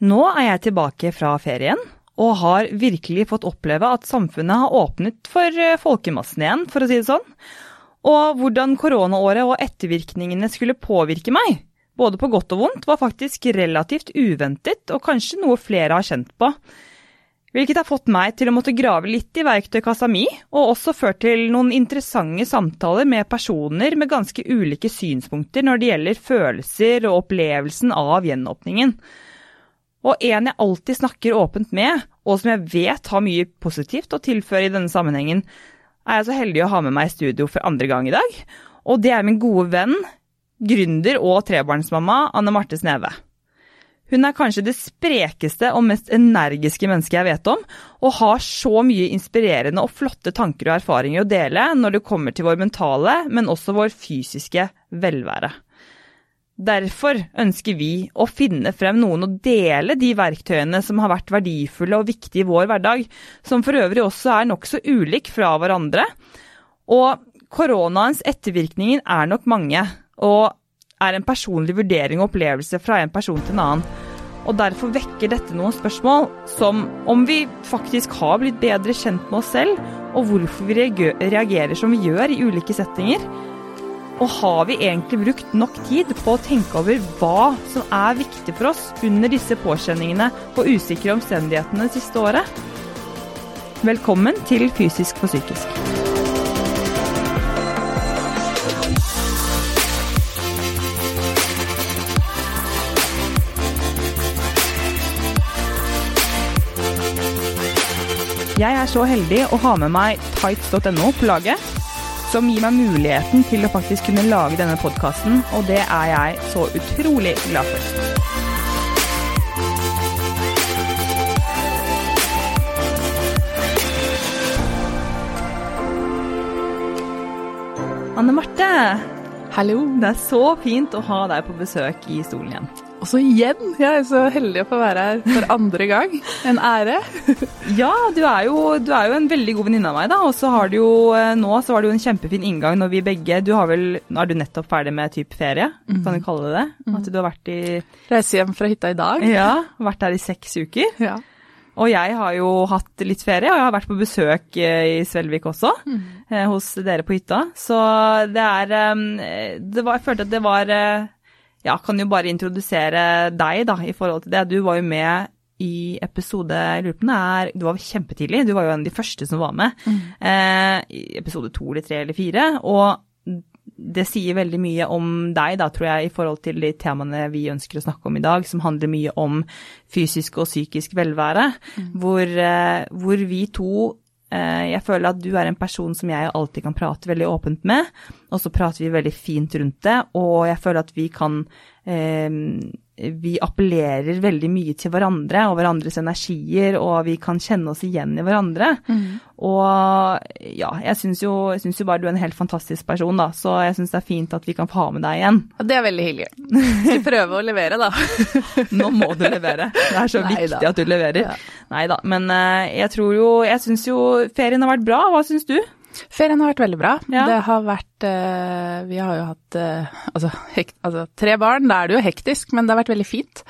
Nå er jeg tilbake fra ferien og har virkelig fått oppleve at samfunnet har åpnet for eh, folkemassen igjen, for å si det sånn. Og hvordan koronaåret og ettervirkningene skulle påvirke meg, både på godt og vondt, var faktisk relativt uventet, og kanskje noe flere har kjent på. Hvilket har fått meg til å måtte grave litt i verktøykassa mi, og også ført til noen interessante samtaler med personer med ganske ulike synspunkter når det gjelder følelser og opplevelsen av gjenåpningen. Og en jeg alltid snakker åpent med, og som jeg vet har mye positivt å tilføre i denne sammenhengen, er jeg så heldig å ha med meg i studio for andre gang i dag. Og det er min gode venn, gründer og trebarnsmamma Anne Marte Sneve. Hun er kanskje det sprekeste og mest energiske mennesket jeg vet om, og har så mye inspirerende og flotte tanker og erfaringer å dele når det kommer til vår mentale, men også vår fysiske velvære. Derfor ønsker vi å finne frem noen og dele de verktøyene som har vært verdifulle og viktige i vår hverdag, som for øvrig også er nokså ulik fra hverandre. Og koronaens ettervirkninger er nok mange, og er en personlig vurdering og opplevelse fra en person til en annen. Og derfor vekker dette noen spørsmål, som om vi faktisk har blitt bedre kjent med oss selv, og hvorfor vi reagerer som vi gjør i ulike settinger og har vi egentlig brukt nok tid på å tenke over hva som er viktig for oss under disse påkjenningene og usikre omstendighetene det siste året? Velkommen til Fysisk for psykisk. Jeg er så heldig å ha med meg tights.no på laget som gir meg muligheten til å faktisk kunne lage denne podkasten, og det er jeg så utrolig glad for. Anne Marte. Hallo. Det er så fint å ha deg på besøk i stolen igjen. Og så igjen! Jeg er så heldig å få være her for andre gang. En ære. ja, du er, jo, du er jo en veldig god venninne av meg, da. Og så har du jo eh, nå så var det jo en kjempefin inngang når vi begge Du har vel Nå er du nettopp ferdig med type ferie, mm. kan du kalle det det? Mm. At du har vært i Reise hjem fra hytta i dag. Ja. Vært der i seks uker. Ja. Og jeg har jo hatt litt ferie, og jeg har vært på besøk eh, i Svelvik også. Mm. Hos dere på hytta. Så det er det var, Jeg følte at det var ja, kan jo bare introdusere deg da, i forhold til det. Du var jo med i episode jeg lurer på det er, Du var kjempetidlig, du var jo en av de første som var med. Mm. Eh, I episode to eller tre eller fire. Og det sier veldig mye om deg, da, tror jeg, i forhold til de temaene vi ønsker å snakke om i dag, som handler mye om fysisk og psykisk velvære. Mm. Hvor, eh, hvor vi to jeg føler at du er en person som jeg alltid kan prate veldig åpent med, og så prater vi veldig fint rundt det, og jeg føler at vi kan eh, vi appellerer veldig mye til hverandre og hverandres energier, og vi kan kjenne oss igjen i hverandre. Mm. Og ja, jeg syns jo, jo, bare du er en helt fantastisk person, da, så jeg syns det er fint at vi kan få ha med deg igjen. Det er veldig hyggelig. Skal prøve å levere, da. Nå må du levere. Det er så Neida. viktig at du leverer. Ja. Nei da, men eh, jeg tror jo Jeg syns jo ferien har vært bra. Hva syns du? Ferien har vært veldig bra. Ja. Det har vært uh, Vi har jo hatt uh, altså, hekt, altså, tre barn, da er det jo hektisk, men det har vært veldig fint.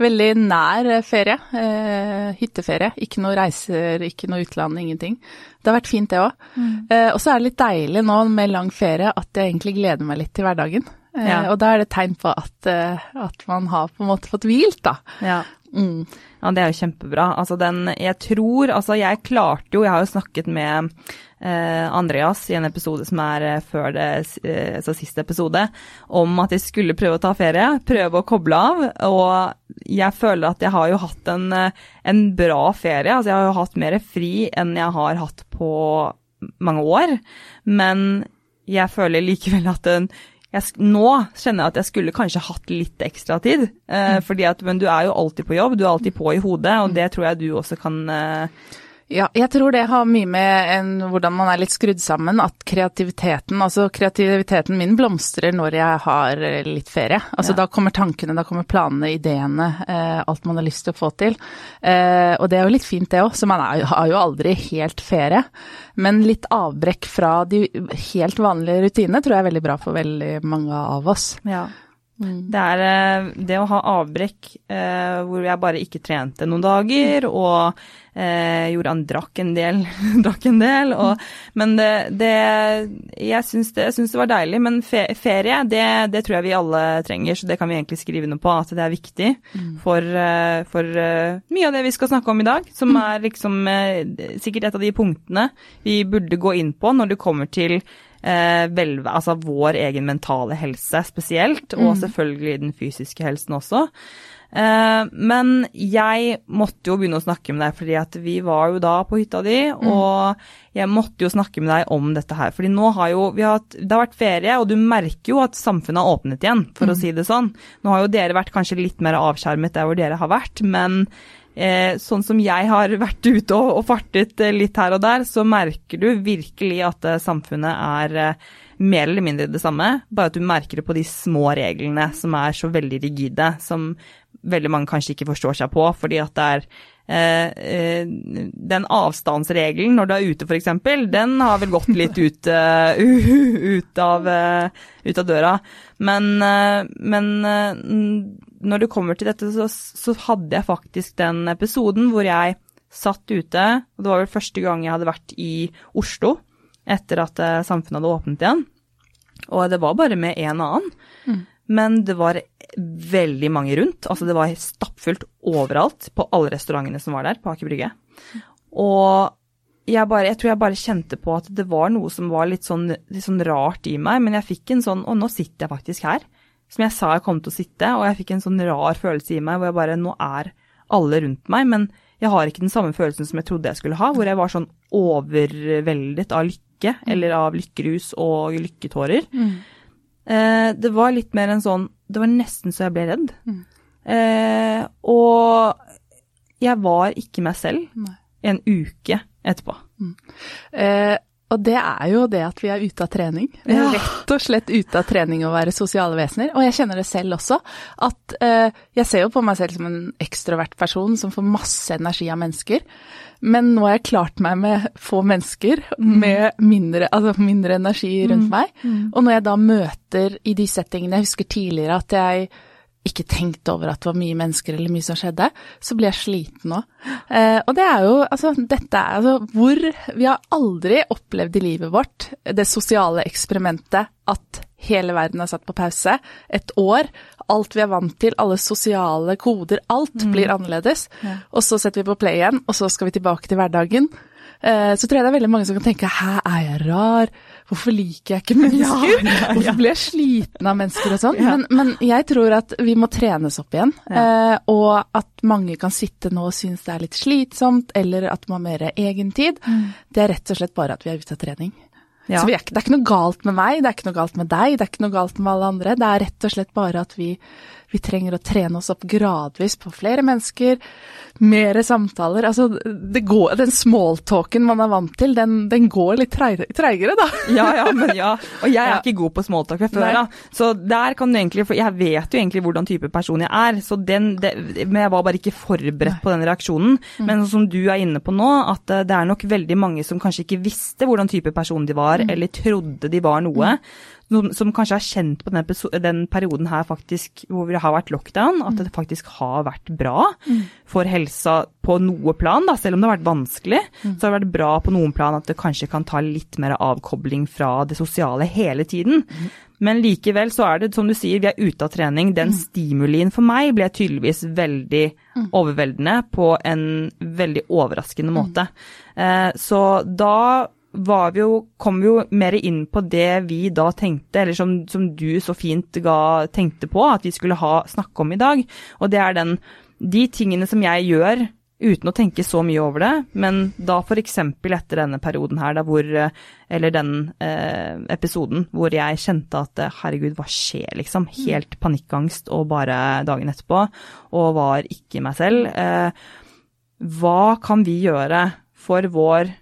Veldig nær ferie. Uh, hytteferie. Ikke noe reiser, ikke noe utland, ingenting. Det har vært fint, det òg. Mm. og så er det litt deilig nå med lang ferie at jeg egentlig gleder meg litt til hverdagen. Ja. Og da er det tegn på at, at, man har på en måte fått hvilt, da. Ja. Mm. Ja, det er jo kjempebra. Altså den Jeg tror Altså, jeg klarte jo Jeg har jo snakket med eh, Andreas i en episode som er eh, før det eh, så siste episode, om at jeg skulle prøve å ta ferie. Prøve å koble av. Og jeg føler at jeg har jo hatt en, eh, en bra ferie. Altså, jeg har jo hatt mer fri enn jeg har hatt på mange år. Men jeg føler likevel at den jeg, nå kjenner jeg at jeg skulle kanskje hatt litt ekstra tid. Eh, mm. fordi at, Men du er jo alltid på jobb, du er alltid på i hodet, og det tror jeg du også kan eh, ja, jeg tror det har mye med en, hvordan man er litt skrudd sammen. At kreativiteten Altså kreativiteten min blomstrer når jeg har litt ferie. Altså ja. da kommer tankene, da kommer planene, ideene, eh, alt man har lyst til å få til. Eh, og det er jo litt fint det òg, så man er, har jo aldri helt ferie. Men litt avbrekk fra de helt vanlige rutinene tror jeg er veldig bra for veldig mange av oss. Ja. Mm. Det er eh, det å ha avbrekk eh, hvor jeg bare ikke trente noen dager, og eh, han drakk en del, drakk en del og, Men det, det Jeg syns det, det, var deilig. Men ferie, det, det, tror jeg vi alle trenger, så det kan vi egentlig skrive noe på, at det er viktig mm. for, eh, for uh, mye av det vi skal snakke om i dag, som mm. er liksom uh, sikkert et av de punktene vi burde gå inn på når det kommer til eh, vel, altså vår egen mentale helse spesielt, og mm. selvfølgelig den fysiske helsen også. Eh, men jeg måtte jo begynne å snakke med deg, fordi at vi var jo da på hytta di, mm. og jeg måtte jo snakke med deg om dette her. fordi nå har jo vi har det har vært ferie, og du merker jo at samfunnet har åpnet igjen, for mm. å si det sånn. Nå har jo dere vært kanskje litt mer avskjermet der hvor dere har vært, men sånn som jeg har vært ute og, fartet eh, litt her og der, så merker du virkelig at eh, samfunnet er eh, mer eller mindre det samme, bare at du merker det på de små reglene som er så veldig rigide, som veldig mange kanskje ikke forstår seg på, fordi at det er Eh, eh, den avstandsregelen når du er ute f.eks., den har vel gått litt ut, ut, av, ut, av, døra. Men, men når det kommer til dette, så, så, hadde jeg faktisk den episoden hvor jeg satt ute, og det var vel første gang jeg hadde vært i Oslo etter at samfunnet hadde åpnet igjen. Og det var bare med en annen. Mm. Men det var veldig mange rundt. Altså det var stappfullt overalt på alle restaurantene som var der på Aker Brygge. Og jeg, bare, jeg, tror jeg bare kjente på at det var noe som var litt sånn, litt sånn rart i meg. Men jeg fikk en sånn Å, nå sitter jeg faktisk her. Som jeg sa jeg kom til å sitte. Og jeg fikk en sånn rar følelse i meg hvor jeg bare Nå er alle rundt meg. Men jeg har ikke den samme følelsen som jeg trodde jeg skulle ha. Hvor jeg var sånn overveldet av lykke, eller av lykkerus og lykketårer. Mm. Eh, det var litt mer en sånn Det var nesten så jeg ble redd. Mm. Eh, og jeg var ikke meg selv Nei. en uke etterpå. Mm. Eh, og det er jo det at vi er ute av trening. Vi er rett og slett ute av trening å være sosiale vesener. Og jeg kjenner det selv også. At eh, jeg ser jo på meg selv som en ekstrovert person som får masse energi av mennesker. Men nå har jeg klart meg med få mennesker mm. med mindre, altså mindre energi rundt mm. meg. Mm. Og når jeg da møter i de settingene Jeg husker tidligere at jeg ikke tenkte over at det var mye mennesker eller mye som skjedde, så blir jeg sliten òg. Eh, og det er jo altså dette er altså hvor Vi har aldri opplevd i livet vårt det sosiale eksperimentet at hele verden er satt på pause. Et år. Alt vi er vant til, alle sosiale koder, alt mm. blir annerledes. Ja. Og så setter vi på play igjen, og så skal vi tilbake til hverdagen. Eh, så tror jeg det er veldig mange som kan tenke hæ, er jeg rar? Hvorfor liker jeg ikke mennesker? Ja, ja, Hvorfor blir jeg sliten av mennesker og sånn? Men, men, jeg tror at vi må trenes opp igjen. Eh, og at mange kan sitte nå og synes det er litt slitsomt, eller at man har mer egentid. Mm. Det er rett og slett bare at vi er ute av trening. Ja. Så er, det er ikke noe galt med meg, det er ikke noe galt med deg, det er ikke noe galt med alle andre. Det er rett og slett bare at vi, vi trenger å trene oss opp gradvis på flere mennesker, mer samtaler. Altså, går, den smalltalken man er vant til, den, den går litt treigere, da. Ja, ja, men ja. Og jeg er ja. ikke god på smalltalk fra før av. Så der kan du egentlig For jeg vet jo egentlig hvordan type person jeg er, så den det, Men jeg var bare ikke forberedt Nei. på den reaksjonen. Mm. Men som du er inne på nå, at eh, det er nok veldig mange som kanskje ikke visste hvordan type person de var, mm. eller trodde de var noe. Mm som, som kanskje har kjent på den, den, perioden her faktisk, hvor det har vært lockdown, at det faktisk har vært bra mm. for helsa på noe plan, da, selv om det har vært vanskelig. Mm. Så har det vært bra på noen plan at det kanskje kan ta litt mer avkobling fra det sosiale hele tiden. Mm. Men likevel så er det, som du sier, vi er ute av trening. Den mm. stimulien for meg ble tydeligvis veldig mm. overveldende på en veldig overraskende mm. måte. Eh, så da var vi jo, kom vi jo mer inn på det vi da tenkte, eller som, som du så fint ga, tenkte på at vi skulle ha, snakke om i dag. Og det er den, de tingene som jeg gjør uten å tenke så mye over det, men da f.eks. etter denne perioden her, da hvor Eller den eh, episoden hvor jeg kjente at herregud, hva skjer, liksom? Helt panikkangst og bare dagen etterpå, og var ikke meg selv. Eh, hva kan vi gjøre for vår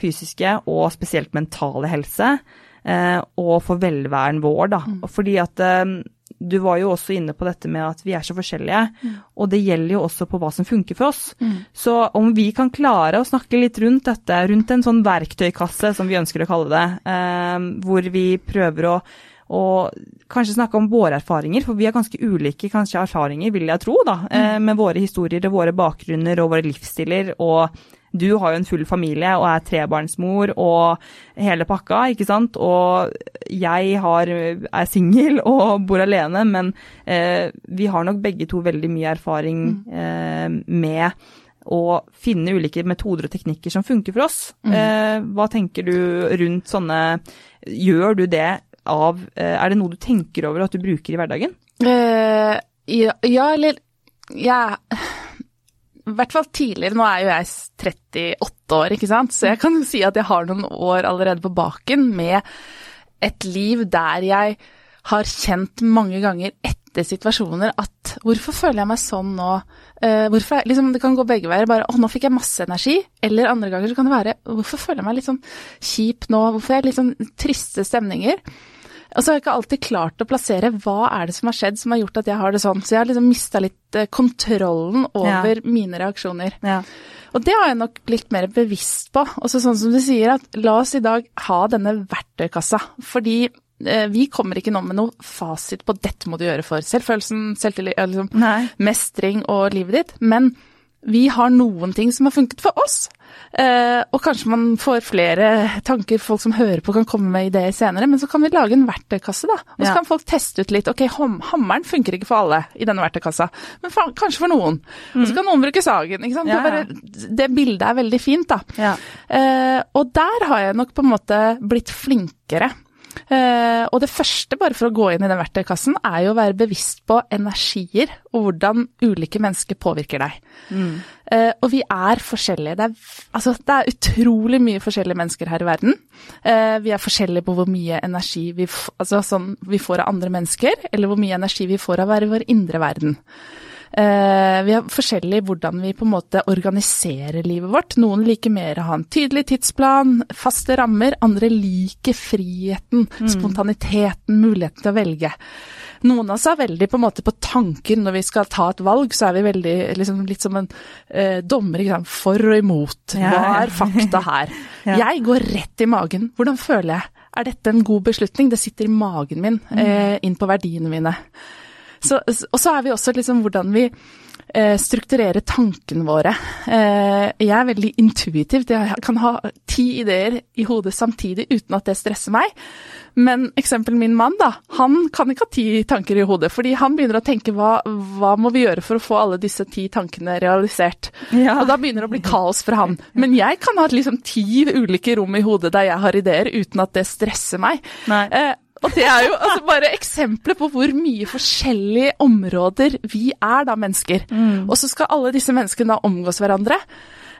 fysiske og spesielt mentale helse, eh, og for velværen vår, da. Mm. Fordi at eh, du var jo også inne på dette med at vi er så forskjellige, mm. og det gjelder jo også på hva som funker for oss. Mm. Så om vi kan klare å snakke litt rundt dette, rundt en sånn verktøykasse som vi ønsker å kalle det, eh, hvor vi prøver å og kanskje snakke om våre erfaringer, for vi har ganske ulike kanskje erfaringer, vil jeg tro, da, mm. med våre historier og våre bakgrunner og våre livsstiller. og du har jo en full familie og er trebarnsmor og hele pakka, ikke sant. Og jeg har, er singel og bor alene, men eh, vi har nok begge to veldig mye erfaring mm. eh, med å finne ulike metoder og teknikker som funker for oss. Mm. Eh, hva tenker du rundt sånne Gjør du det av eh, Er det noe du tenker over at du bruker i hverdagen? Uh, ja, ja, eller Ja i hvert fall tidligere, nå er jo jeg 38 år, ikke sant, så jeg kan jo si at jeg har noen år allerede på baken med et liv der jeg har kjent mange ganger etter situasjoner at hvorfor føler jeg meg sånn nå? Uh, hvorfor, liksom, det kan gå begge veier. Bare å, nå fikk jeg masse energi. Eller andre ganger så kan det være hvorfor føler jeg meg litt sånn kjip nå? Hvorfor er jeg litt sånn triste stemninger? Og så har jeg ikke alltid klart å plassere hva er det som har skjedd som har gjort at jeg har det sånn. Så jeg har liksom mista litt eh, kontrollen over ja. mine reaksjoner. Ja. Og det har jeg nok blitt mer bevisst på. Også sånn som du sier, at la oss i dag ha denne verktøykassa. Fordi eh, vi kommer ikke nå med noe fasit på dette må du gjøre for selvfølelsen, selvtillit, liksom, mestring og livet ditt. Men vi har noen ting som har funket for oss. Eh, og kanskje man får flere tanker, folk som hører på kan komme med ideer senere. Men så kan vi lage en verktøykasse, da. Og så ja. kan folk teste ut litt. Ok, hammeren funker ikke for alle i denne verktøykassa, men for, kanskje for noen. Mm. Og så mm. kan noen bruke sagen. ikke sant? Ja, ja. Det, bare, det, bildet er veldig fint, da. Eh, og der har jeg nok på en måte blitt flinkere og det første, bare for å gå inn i den verktøykassen, er jo å være bevisst på energier og hvordan ulike mennesker påvirker deg. Mm. Uh, og vi er forskjellige. Det er, altså, det er, utrolig mye forskjellige mennesker her i verden. Uh, vi er forskjellige på hvor mye energi vi, altså, sånn, vi, får av andre mennesker, eller hvor mye energi vi får av å være i vår indre verden. Eh, vi har forskjellig hvordan vi på en måte organiserer livet vårt. Noen liker mer å ha en tydelig tidsplan, faste rammer. Andre liker friheten, mm. spontaniteten, muligheten til å velge. Noen av oss er veldig på en måte på tanken når vi skal ta et valg, så er vi veldig liksom, litt som en eh, dommer. For og imot. Hva er fakta her? Jeg går rett i magen. Hvordan føler jeg? Er dette en god beslutning? Det sitter i magen min, mm. eh, inn på verdiene mine. Så, og så er vi også liksom hvordan vi strukturere strukturerer tankene våre. Eh, jeg er veldig intuitiv. Jeg kan ha ti ideer i hodet samtidig uten at det stresser meg. Men eksempel min mann, da. Han kan ikke ha ti tanker i hodet. Fordi han begynner å tenke hva, hva må vi gjøre for å få alle disse ti tankene realisert? Ja. Og da begynner det å bli kaos for han. Men jeg kan ha liksom ti ulike rom i hodet der jeg har ideer uten at det stresser meg. Eh, og det er jo altså, bare eksempler på hvor mye forskjellige områder vi er da, mennesker. Mm. Og så skal alle disse menneskene da omgås hverandre.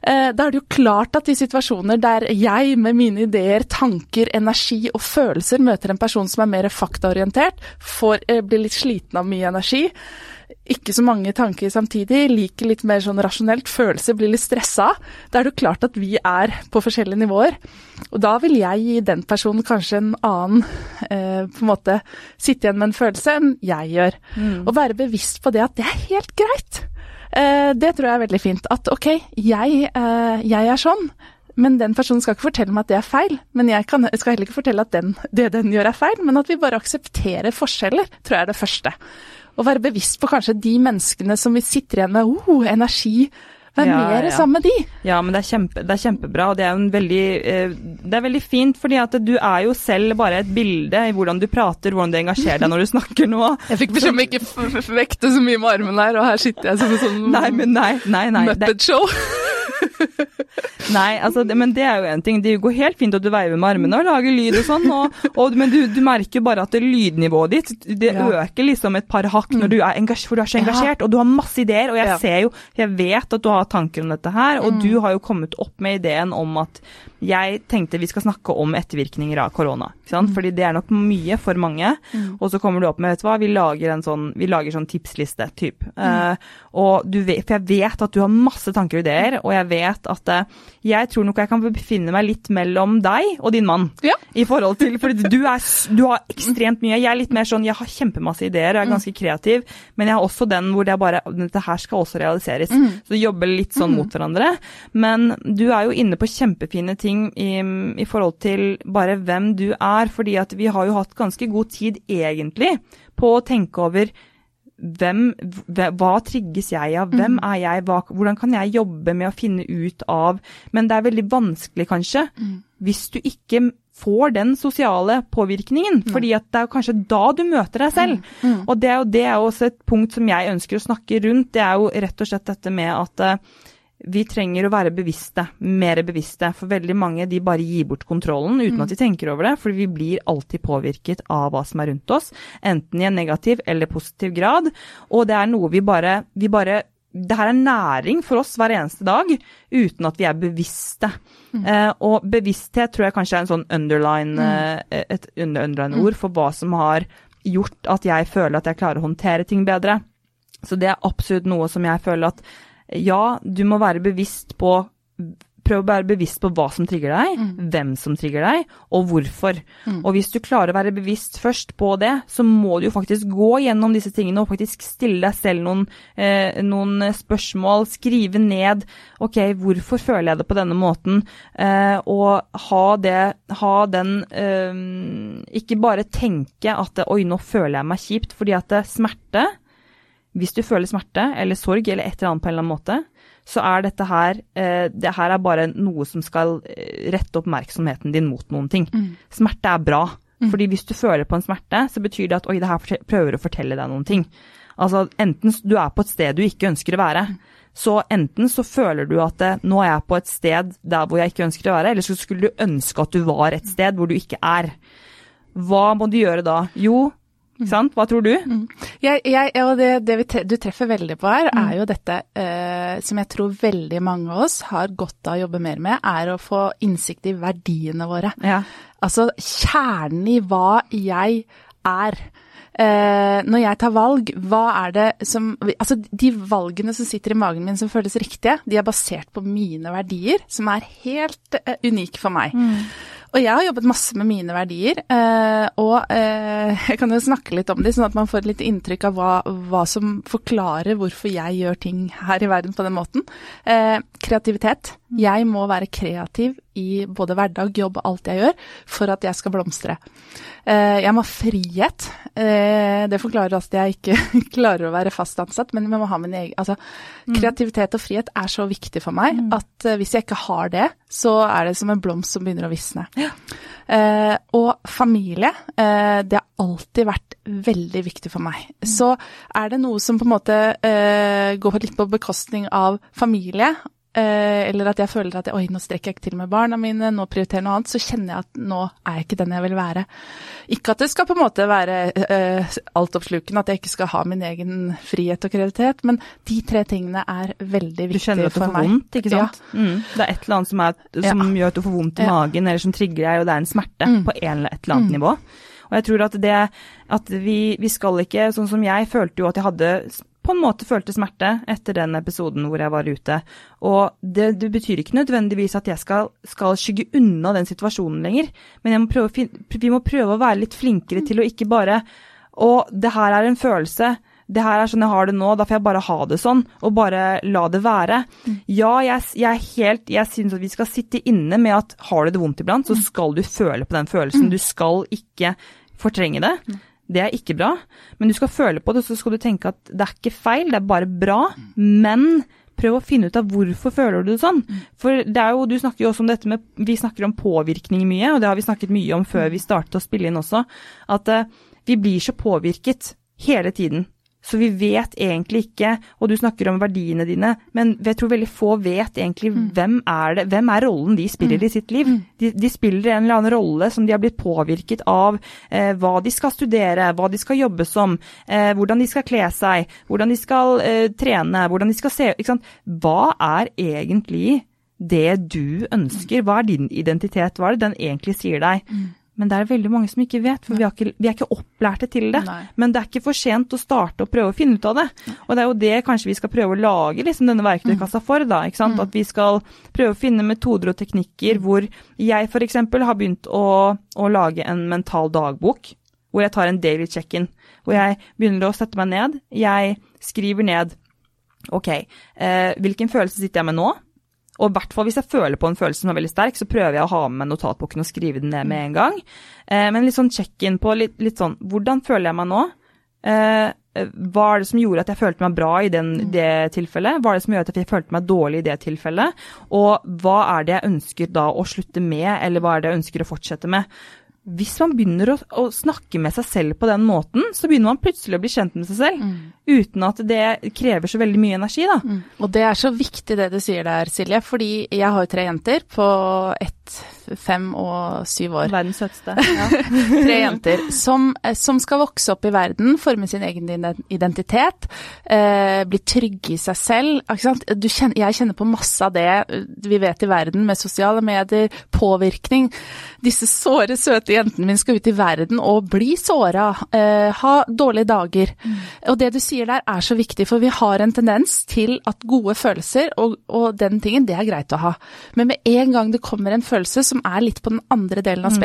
Eh, da er det jo klart at i situasjoner der jeg med mine ideer, tanker, energi og følelser møter en person som er mer faktaorientert, får, eh, blir litt sliten av mye energi, ikke så mange tanker samtidig, liker litt mer sånn rasjonelt, følelser, blir litt stressa. Da er det jo klart at vi er på forskjellige nivåer. Og da vil jeg gi den personen kanskje en annen eh, på en måte sitte igjen med en følelse enn jeg gjør. Mm. Og være bevisst på det at det er helt greit. Eh, det tror jeg er veldig fint. At ok, jeg, eh, jeg, er sånn. Men den personen skal ikke fortelle meg at det er feil. Men jeg, kan, skal heller ikke fortelle at den, det den gjør er feil. Men at vi bare aksepterer forskjeller, tror jeg er det første å være bevisst på kanskje de menneskene som vi sitter igjen med oh, energi. Vær ja, mer ja. sammen med de. Ja, men det er, kjempe, det er kjempebra. Og det er, veldig, eh, det er veldig fint, fordi at du er jo selv bare et bilde i hvordan du prater, hvordan du engasjerer deg når du snakker nå. Jeg fikk beskjed om ikke vekte så mye med armen her, og her sitter jeg som en sånn nei, men nei, nei, nei, Muppet-show. Nei, altså, det, men det er jo en ting. Det går helt fint at du veiver med armene og lager lyd og sånn, og, og, men du, du, merker bare at det lydnivået ditt det ja. øker liksom et par hakk når du er, for du er så engasjert, ja. og du har masse ideer. Og jeg ja. ser jo, jeg vet at du har tanker om dette her, og mm. du har jo kommet opp med ideen om at jeg tenkte vi skal snakke om ettervirkninger av korona. Mm. Fordi det er nok mye for mange. Mm. Og så kommer du opp med, vet du hva, vi lager en sånn, vi lager sånn tipsliste, typ. Mm. Uh, og du vet, for jeg vet at du har masse tanker og ideer, og jeg vet vet at eh, jeg tror nok jeg kan befinne meg litt mellom deg og din mann. Ja. I forhold til, For du, er, du har ekstremt mye. Jeg er litt mer sånn, jeg har kjempemasse ideer, jeg er ganske kreativ, men jeg har også den hvor det er bare Dette her skal også realiseres. Mm. Så jobber litt sånn mot hverandre. Men du er jo inne på kjempefine ting i, i forhold til bare hvem du er, fordi at vi har jo hatt ganske god tid egentlig på å tenke over hvem, hva trigges jeg av, hvem mm. er jeg, hva, hvordan kan jeg jobbe med å finne ut av Men det er veldig vanskelig, kanskje, mm. hvis du ikke får den sosiale påvirkningen. Mm. fordi at det er kanskje da du møter deg selv. Mm. mm. Og det er, jo, det er også et punkt som jeg ønsker å snakke rundt. Det er jo rett og slett dette med at uh, vi trenger å være bevisste, mer bevisste. For veldig mange de bare gir bort kontrollen uten mm. at de tenker over det. For vi blir alltid påvirket av hva som er rundt oss, enten i en negativ eller positiv grad. Og det er noe vi bare, vi bare det her er næring for oss hver eneste dag, uten at vi er bevisste. Mm. Eh, og bevissthet tror jeg kanskje er en sånn underline, mm. Eh, et underline ord for hva som har gjort at jeg føler at jeg klarer å håndtere ting bedre. Så det er absolutt noe som jeg føler at ja, du må være bevisst på Prøv å være bevisst på hva som trigger deg, mm. hvem som trigger deg, og hvorfor. Mm. Og hvis du klarer å være bevisst først på det, så må du jo faktisk gå gjennom disse tingene og faktisk stille deg selv noen, eh, noen spørsmål. Skrive ned OK, hvorfor føler jeg det på denne måten? Eh, og ha det Ha den eh, Ikke bare tenke at oi, nå føler jeg meg kjipt, fordi at det smerte hvis du føler smerte eller sorg eller et eller annet på en eller annen måte, så er dette her eh, Det her er bare noe som skal eh, rette oppmerksomheten din mot noen ting. Mm. Smerte er bra. Mm. fordi hvis du føler på en smerte, så betyr det at oi, det her prøver å fortelle deg noen ting. Altså enten du er på et sted du ikke ønsker å være. Så enten så føler du at eh, nå er jeg på et sted der hvor jeg ikke ønsker å være, eller så skulle du ønske at du var et sted hvor du ikke er. Hva må du gjøre da? Jo, ikke sant? Hva tror du? Mm. Jeg, jeg, og det, det vi, du treffer veldig på her, mm. er jo dette eh, som jeg tror veldig mange av oss har godt av å jobbe mer med, er å få innsikt i verdiene våre. Ja. Altså kjernen i hva jeg er. Eh, når jeg tar valg, hva er det som Altså, de valgene som sitter i magen min som føles riktige, de er basert på mine verdier, som er helt eh, unike for meg. Mm. Og jeg har jobbet masse med mine verdier, eh, og eh, jeg kan jo snakke litt om de, sånn at man får litt inntrykk av hva, hva, som forklarer hvorfor jeg gjør ting her i verden på den måten. Eh, kreativitet. Jeg må være kreativ i både hverdag, jobb og alt jeg gjør, for at jeg skal blomstre. Eh, jeg må ha frihet. Eh, det forklarer at jeg ikke klarer å være fast ansatt, men jeg må ha min egen Altså, mm. kreativitet og frihet er så viktig for meg mm. at eh, hvis jeg ikke har det, så er det som en blomst som begynner å visne. Ja. Og familie, det har alltid vært veldig viktig for meg. Mm. Så er det noe som på en måte går litt på bekostning av familie, eller at jeg føler at oi, nå strekker jeg ikke til med barna mine, nå prioriterer jeg noe annet, så kjenner jeg at nå er jeg ikke den jeg vil være. Ikke at det skal på en måte være uh, altoppslukende, at jeg ikke skal ha min egen frihet og kreativitet, men de tre tingene er veldig viktige for meg. Du kjenner at du får vondt, ikke sant? Ja. Mm. Det er et eller annet som, er, som ja. gjør at du får vondt i ja. magen, eller som trigger deg, og det er en smerte mm. på en, et eller annet mm. nivå. Og jeg tror at det at vi, vi skal ikke, sånn som jeg følte jo at jeg hadde på en måte følte smerte etter den episoden hvor jeg var ute. Og det, det betyr ikke nødvendigvis at jeg skal, skal, skygge unna den situasjonen lenger, men må finne, vi må prøve å være litt flinkere til å ikke bare Og det her er en følelse. Det her er sånn jeg har det nå, da får jeg bare ha det sånn, og bare la det være. Mm. Ja, jeg, jeg helt Jeg syns at vi skal sitte inne med at har du det vondt iblant, så mm. skal du føle på den følelsen. Mm. Du skal ikke fortrenge det. Det er ikke bra, men du skal føle på det, så skal du tenke at det er ikke feil, det er bare bra. Men prøv å finne ut av hvorfor føler du det sånn. For det er jo, du snakker jo også om dette med Vi snakker om påvirkning mye, og det har vi snakket mye om før vi startet å spille inn også. At uh, vi blir så påvirket hele tiden. Så vi vet egentlig ikke, og du snakker om verdiene dine, men jeg tror veldig få vet egentlig mm. hvem er det, hvem er rollen de spiller mm. i sitt liv. Mm. De, de, spiller en eller annen rolle som de har blitt påvirket av eh, hva de skal studere, hva de skal jobbe som, eh, hvordan de skal kle seg, hvordan de skal eh, trene, hvordan de skal se ikke sant? Hva er egentlig det du ønsker? Hva er din identitet? Hva er det den egentlig sier deg? Mm. Men det er veldig mange som ikke vet, for vi, ikke, vi er ikke opplærte til det. Nei. Men det er ikke for sent å starte og prøve å finne ut av det. Og det er jo det kanskje vi skal prøve å lage liksom, denne verktøykassa mm. for. da? Mm. At vi skal prøve å finne metoder og teknikker hvor jeg f.eks. har begynt å, å, lage en mental dagbok. Hvor jeg tar en daily check-in. Hvor jeg begynner å sette meg ned. Jeg skriver ned OK, eh, hvilken følelse sitter jeg med nå? Og i hvert fall hvis jeg føler på en følelse som er veldig sterk, så prøver jeg å ha med notatboken og skrive den ned med en gang. Eh, men litt sånn check-in på litt, litt, sånn Hvordan føler jeg meg nå? Eh, hva er det som gjorde at jeg følte meg bra i den, mm. det tilfellet? Hva er det som gjør at jeg følte meg dårlig i det tilfellet? Og hva er det jeg ønsker da å slutte med, eller hva er det jeg ønsker å fortsette med? Hvis man begynner å, å snakke med seg selv på den måten, så begynner man plutselig å bli kjent med seg selv. Mm. Uten at det krever så veldig mye energi, da. Mm. Og det er så viktig det du sier der, Silje. Fordi jeg har jo tre jenter på ett fem og syv år. Verdens søteste. Ja. Tre jenter som, eh, som, skal vokse opp i verden, forme sin egen identitet, eh, bli trygge i seg selv. Kjenner, jeg kjenner på masse av det eh, vi vet i verden med sosiale medier, påvirkning. Disse såre, søte jentene mine skal ut i verden og bli såra, eh, ha dårlige dager. Mm. Og det du sier der er så viktig, for vi har en tendens til at gode følelser og, og den tingen, det er greit å ha. Men med en gang det kommer en følelse som er litt på den andre delen av mm.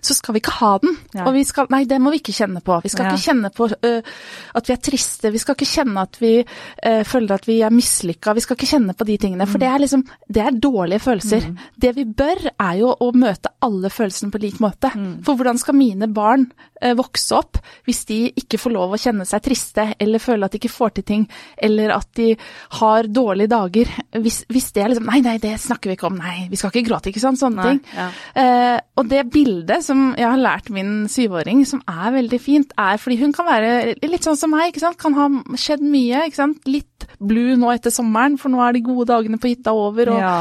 Så skal vi ikke ha den. Ja. Og vi skal, nei, det må vi ikke kjenne på. Vi skal ja. ikke kjenne på uh, at vi er triste, vi skal ikke kjenne at vi uh, føler at vi er mislykka. Vi skal ikke kjenne på de tingene, for mm. det er liksom det er dårlige følelser. Mm. Det vi bør, er jo å møte alle følelsene på lik måte. Mm. For hvordan skal mine barn uh, vokse opp hvis de ikke får lov å kjenne seg triste, eller føle at de ikke får til ting, eller at de har dårlige dager? Hvis, hvis det er liksom Nei, nei, det snakker vi ikke om. Nei, vi skal ikke gråte, ikke sant. Sånne nei, ting. Ja. og det bildet som jeg har lært min syvåring, som er veldig fint, er fordi hun kan være litt sånn som meg, ikke sant. Kan ha skjedd mye, ikke sant. Litt blue nå etter sommeren, for nå er de gode dagene på hytta over. Og, ja,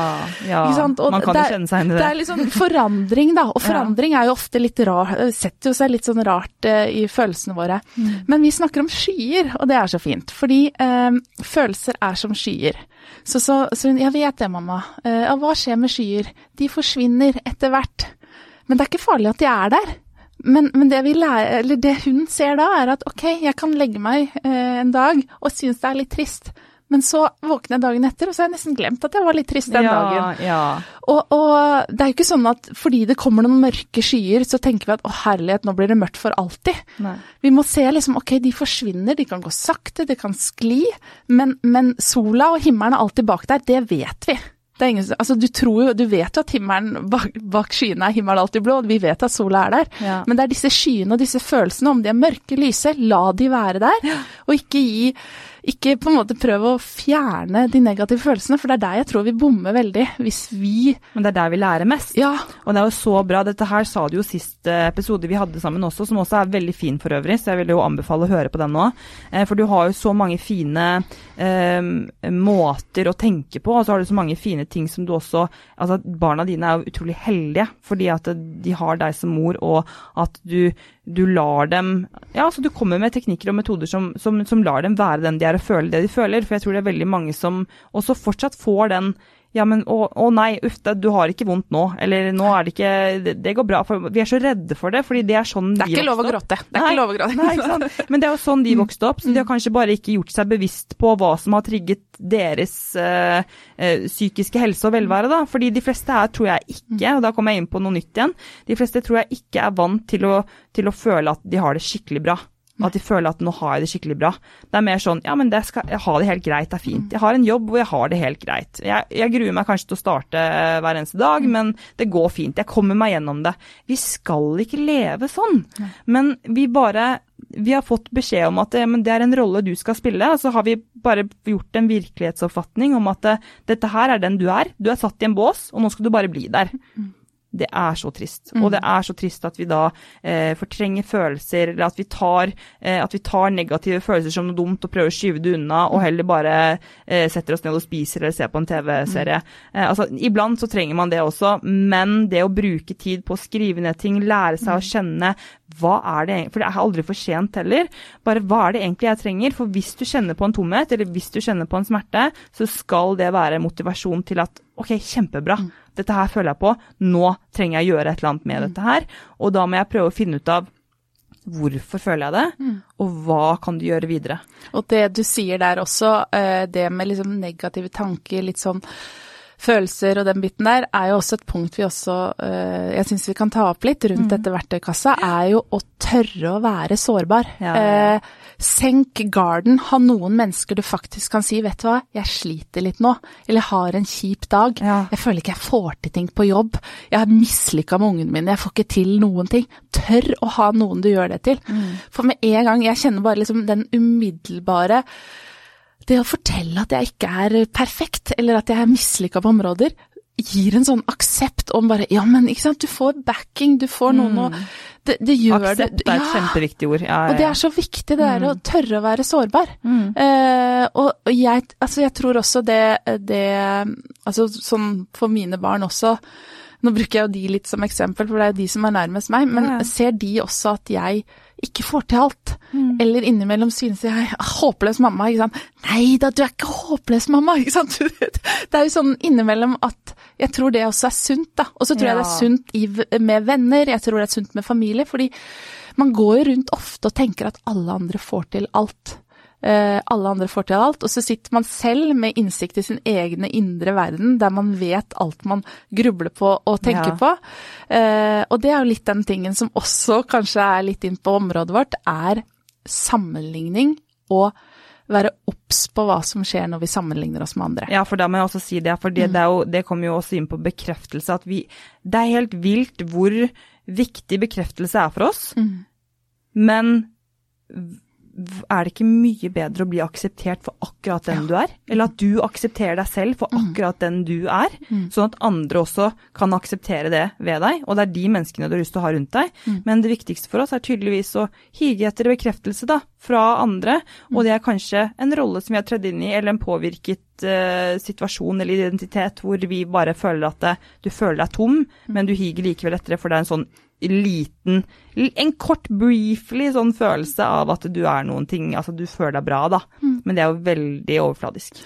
ja. man kan jo kjenne seg inn i det. Det er litt sånn forandring, da. Og forandring ja. er jo ofte litt rar, setter jo seg litt sånn rart uh, i følelsene våre. Mm. Men vi snakker om skyer, og det er så fint. Fordi uh, følelser er som skyer. Så, så, så, jeg vet det, mamma. Uh, hva skjer med skyer? De forsvinner etter hvert. Men det er ikke farlig at de er der. Men, men det, lærer, det, hun ser da, er at ok, jeg kan legge meg eh, en dag og synes det er litt trist. Men så våkner jeg dagen etter, og så har jeg nesten glemt at jeg var litt trist den ja, dagen. Ja. Og, og, det er jo ikke sånn at fordi det kommer noen mørke skyer, så tenker vi at å herlighet, nå blir det mørkt for alltid. Nei. Vi må se liksom ok, de forsvinner, de kan gå sakte, de kan skli, men, men sola og himmelen er alltid bak der, det vet vi. Ingen, altså du, tror jo, du vet jo at himmelen bak, bak skyene er himmelen alltid blå, vi vet at sola er der. Ja. Men det er disse skyene og disse følelsene, om de er mørke, lyse, la de være der. Og ikke gi ikke på en måte prøve å fjerne de negative følelsene, for det er der jeg tror vi bommer veldig. Hvis vi Men det er der vi lærer mest. Ja. Og det er jo så bra. Dette her sa du jo sist eh, episode vi hadde sammen også, som også er veldig fin for øvrig, så jeg vil jo anbefale å høre på den nå. Eh, for du har jo så mange fine eh, måter å tenke på, og så har du så mange fine ting som du også Altså barna dine er jo utrolig heldige fordi at de har deg som mor, og at du du lar dem Ja, altså du kommer med teknikker og metoder som, som, som, lar dem være den de er og føle det de føler. For jeg tror det er veldig mange som også fortsatt får den ja, men å, å nei, uff, du har ikke vondt nå. Eller nå er det ikke det, det, går bra. For vi er så redde for det, fordi det er sånn de vokste opp. Det er ikke lov å gråte. Det er nei, ikke lov å gråte. Nei, ikke sant? Men det er jo sånn de mm. vokste opp, så de har mm. kanskje bare ikke gjort seg bevisst på hva som har trigget deres øh, øh, psykiske helse og velvære, da. Fordi de fleste her tror jeg ikke, og da kommer jeg inn på noe nytt igjen, de fleste tror jeg ikke er vant til å, til å føle at de har det skikkelig bra. At de føler at nå har jeg det skikkelig bra. Det er mer sånn ja, men det skal, jeg har det helt greit, det er fint. Jeg har en jobb hvor jeg har det helt greit. Jeg, jeg gruer meg kanskje til å starte hver eneste dag, mm. men det går fint. Jeg kommer meg gjennom det. Vi skal ikke leve sånn. Men vi bare vi har fått beskjed om at det er en rolle du skal spille, og så har vi bare gjort en virkelighetsoppfatning om at dette her er den du er. Du er satt i en bås, og nå skal du bare bli der. Mm. Det er så trist. Mm. Og det er så trist at vi da eh, fortrenger følelser, eller at vi, tar, eh, at vi, tar, negative følelser som noe dumt og prøver å skyve det unna, og heller bare eh, setter oss ned og spiser eller ser på en TV-serie. Mm. altså, iblant så trenger man det også, men det å bruke tid på å skrive ned ting, lære seg mm. å kjenne hva er det For det er aldri for sent heller. Bare hva er det egentlig jeg trenger? For hvis du kjenner på en tomhet, eller hvis du kjenner på en smerte, så skal det være motivasjon til at OK, kjempebra. Mm. Dette her føler jeg på. Nå trenger jeg å gjøre et eller annet med mm. dette her. Og da må jeg prøve å finne ut av hvorfor føler jeg det, mm. og hva kan du gjøre videre. Og det du sier der også, eh, det med liksom negative tanker, litt sånn følelser og den biten der, er jo også et punkt vi også uh, jeg syns vi kan ta opp litt rundt mm. dette verktøykassa, er jo å tørre å være sårbar. Ja, ja. Uh, senk garden. Ha noen mennesker du faktisk kan si 'vet du hva, jeg sliter litt nå', eller 'har en kjip dag', ja. 'jeg føler ikke jeg får til ting på jobb', 'jeg har mislykka med ungene mine, jeg får ikke til noen ting'. Tør å ha noen du gjør det til. Mm. For med en gang jeg kjenner bare liksom den umiddelbare det å fortelle at jeg ikke er perfekt, eller at jeg er mislykka på områder, gir en sånn aksept om bare Ja, men ikke sant, du får backing, du får noen mm. å det, det, gjør aksept det. er et kjempeviktig ord. Ja, ja, Og det er så viktig, det der mm. å tørre å være sårbar. Mm. Eh, og, og jeg, altså jeg tror også det, det Altså sånn for mine barn også Nå bruker jeg jo de litt som eksempel, for det er jo de som er nærmest meg, men ja. ser de også at jeg ikke får til alt. Mm. Eller innimellom synes jeg håpløs mamma. ikke sant? Nei da, du er ikke håpløs mamma! ikke sant? Det er jo sånn innimellom at jeg tror det også er sunt, da. Og så tror ja. jeg det er sunt i, med venner, jeg tror det er sunt med familie. Fordi man går jo rundt ofte og tenker at alle andre får til alt. Uh, alle andre får til alt, og så sitter man selv med innsikt i sin egne indre verden, der man vet alt man grubler på og tenker ja. på. Uh, og det er jo litt den tingen som også kanskje er litt inn på området vårt, er sammenligning og være obs på hva som skjer når vi sammenligner oss med andre. Ja, for da må jeg også si det, for det, mm. det, jo, det kommer jo også inn på bekreftelse. At vi Det er helt vilt hvor viktig bekreftelse er for oss, mm. men er det ikke mye bedre å bli akseptert for akkurat den ja. du er? Eller at du aksepterer deg selv for mm. akkurat den du er, mm. sånn at andre også kan akseptere det ved deg. Og det er de menneskene du har lyst til å ha rundt deg. Mm. Men det viktigste for oss er tydeligvis å hige etter bekreftelse da, fra andre, og det er kanskje en rolle som vi har tredd inn i, eller en påvirket uh, situasjon eller identitet hvor vi bare føler at det, du føler deg tom, mm. men du higer likevel etter det, for det er en sånn liten En kort, briefly sånn følelse av at du er noen ting. Altså du føler deg bra, da. Mm. Men det er jo veldig overfladisk.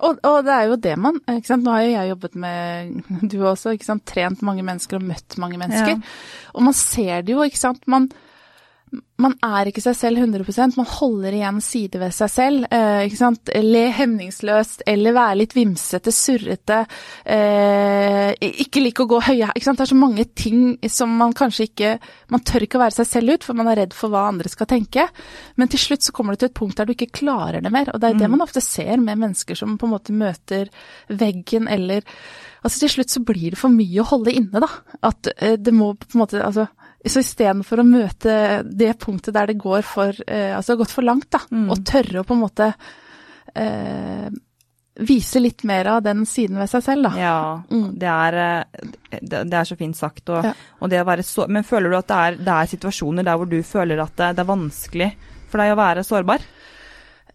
Og, og, det er jo det man ikke sant? Nå har jo jeg jobbet med du også, ikke sant? trent mange mennesker og møtt mange mennesker. Ja. Og man ser det jo, ikke sant. Man, man er ikke seg selv 100% man holder igjen sider ved seg selv. Eh, ikke sant? Le hemningsløst, eller være litt vimsete, surrete. Eh, ikke like å gå høye ikke sant? Det er så mange ting som man kanskje ikke Man tør ikke å være seg selv ut, for man er redd for hva andre skal tenke. Men til slutt så kommer du til et punkt der du ikke klarer det mer. Og det er mm. det man ofte ser med mennesker som på en måte møter veggen, eller Altså til slutt så blir det for mye å holde inne, da. At eh, det må på en måte Altså så istedenfor å møte det punktet der det går for eh, Altså har gått for langt, da, mm. og tørre å på en måte eh, vise litt mer av den siden ved seg selv, da. Ja, mm. det, er, eh, det, det, er så fint sagt. Og, ja. og det å være så, men føler du at det er, det er, situasjoner der hvor du føler at det, det er vanskelig for deg å være sårbar?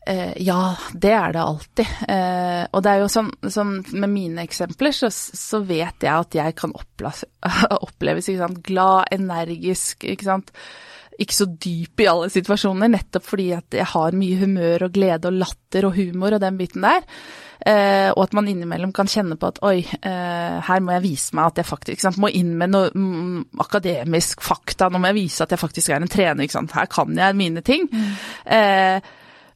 Eh, ja, det er det alltid. Eh, og det er jo sånn, sånn med mine eksempler, så, så, vet jeg at jeg kan oppleves ikke sant, glad, energisk, ikke sant. Ikke så dyp i alle situasjoner, nettopp fordi at jeg har mye humør og glede og latter og humor og den biten der. Eh, og at man innimellom kan kjenne på at oi, eh, her må jeg vise meg at jeg faktisk sant, må inn med noe mm, akademisk fakta. Nå må jeg vise at jeg faktisk er en trener. Her kan jeg mine ting. Mm. Eh,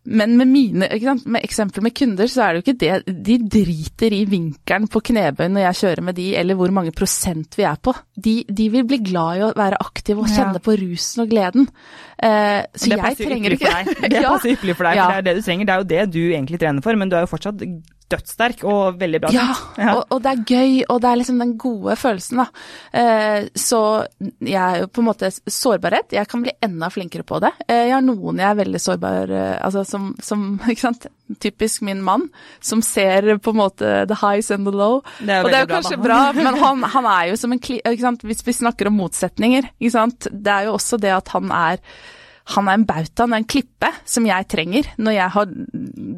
men med mine med eksempler med kunder, så er det jo ikke det De driter i vinkelen på knebøy når jeg kjører med de, eller hvor mange prosent vi er på. De, de vil bli glad i å være aktive og kjenne ja. på rusen og gleden. Eh, så jeg trenger ikke Det passer ypperlig for deg, for det er det du trenger. Det er jo det du egentlig trener for, men du er jo fortsatt dødssterk og veldig bra. Ja, ja. Og, og, det er gøy, og det er liksom den gode følelsen, da. Eh, så jeg er jo på en måte sårbarhet. Jeg kan bli enda flinkere på det. Eh, jeg har noen jeg er veldig sårbar eh, Altså som, som, ikke sant. Typisk min mann, som ser på en måte the highs and the low. Det og det er jo kanskje bra, bra men han, han, er jo som en? Hvis vi snakker om motsetninger, ikke sant. Det er jo også det at han er han er en bauta, han er en klippe som jeg trenger. Når jeg har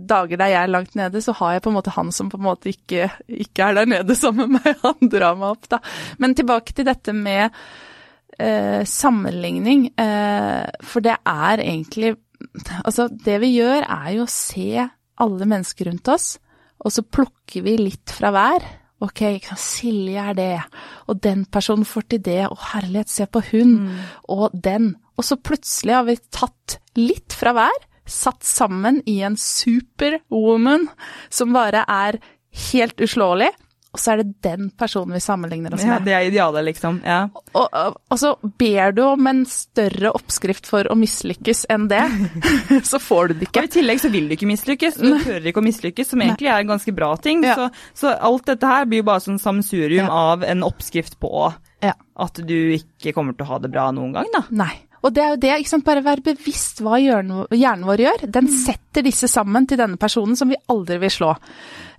dager der jeg er langt nede, så har jeg på en måte han som på en måte ikke, ikke er der nede sammen med meg. Han drar meg opp, da. Men tilbake til dette med eh, sammenligning, eh, for det er egentlig Altså, det vi gjør er jo å se alle mennesker rundt oss, og så plukker vi litt fra hver. Ok, Silje er det, og den personen får til det, og herlighet, se på hun, mm. og den. Og så plutselig har vi tatt litt fra hver, satt sammen i en superwoman som bare er helt uslåelig, og så er det den personen vi sammenligner oss med. Ja, Det er idealet, liksom. Ja. Og, og, og, så ber du om en større oppskrift for å mislykkes enn det, så får du det ikke. Og I tillegg så vil du ikke mislykkes, du hører ikke å mislykkes, som egentlig er en ganske bra ting. Ja. Så, så, alt dette her blir jo bare sånn sammensurium ja. av en oppskrift på at du ikke kommer til å ha det bra noen gang, da. Nei. Og det er jo det, ikke sant, bare være bevisst hva hjernen vår gjør. Den mm. setter disse sammen til denne personen som vi aldri vil slå.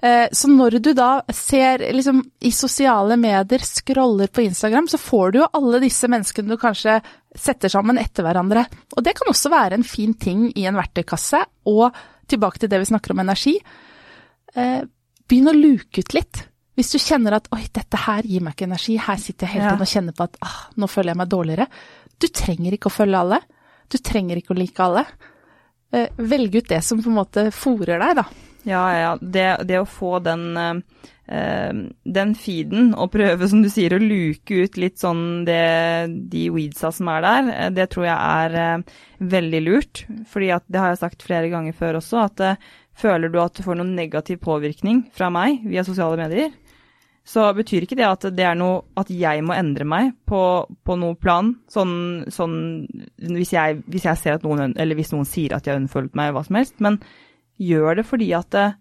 Eh, så når du da ser liksom i sosiale medier, scroller på Instagram, så får du jo alle disse menneskene du kanskje setter sammen etter hverandre. Og det kan også være en fin ting i en verktøykasse. Og tilbake til det vi snakker om energi. Eh, begynn å luke ut litt. Hvis du kjenner at 'oi, dette her gir meg ikke energi', her sitter jeg helt tiden og kjenner på at ah, 'nå føler jeg meg dårligere', du trenger ikke å følge alle. Du trenger ikke å like alle. Eh, velg ut det som på en måte fòrer deg, da. Ja, ja. Det, det å få den, uh, den feeden og prøve, som du sier, å luke ut litt sånn det, de weedsa som er der, det tror jeg er veldig lurt. Fordi det har jeg sagt flere ganger før også, at føler du at du får noen negativ påvirkning fra meg via sosiale medier, så betyr ikke det at det er noe at jeg må endre meg på, på noe plan. Sånn, sånn hvis, jeg, hvis, jeg, ser at noen Eller hvis noen sier at de har unnfølt meg, hva som helst. Men gjør det fordi at det er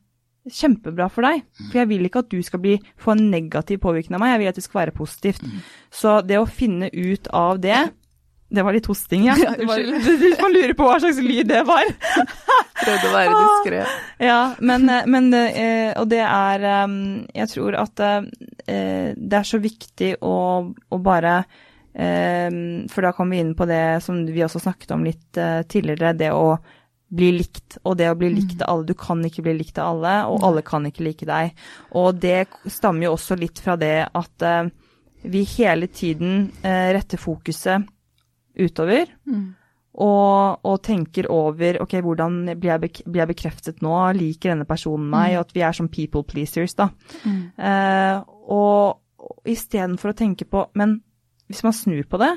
kjempebra for deg. For jeg vil ikke at du skal bli, få en negativ påvirkning av meg, jeg vil at det skal være positivt. Så det å finne ut av det det var litt hosting, ja. ja Hvis man lurer på hva slags lyd det var. Prøvde å være diskré. Ja, men, eh, men, eh, Og det er eh, Jeg tror at det er så viktig å, å bare For da kommer vi inn på det som vi også snakket om litt tidligere, det å bli likt, og det å bli likt av alle. Du kan ikke bli likt av alle, og alle kan ikke like deg. Og det stammer jo også litt fra det at vi hele tiden retter fokuset utover. Mm. Og, og, tenker over ok, hvordan blir jeg, blir jeg, bekreftet nå, liker denne personen meg, mm. og at vi er som people pleasers, da. Mm. Eh, og, og istedenfor å tenke på Men hvis man snur på det,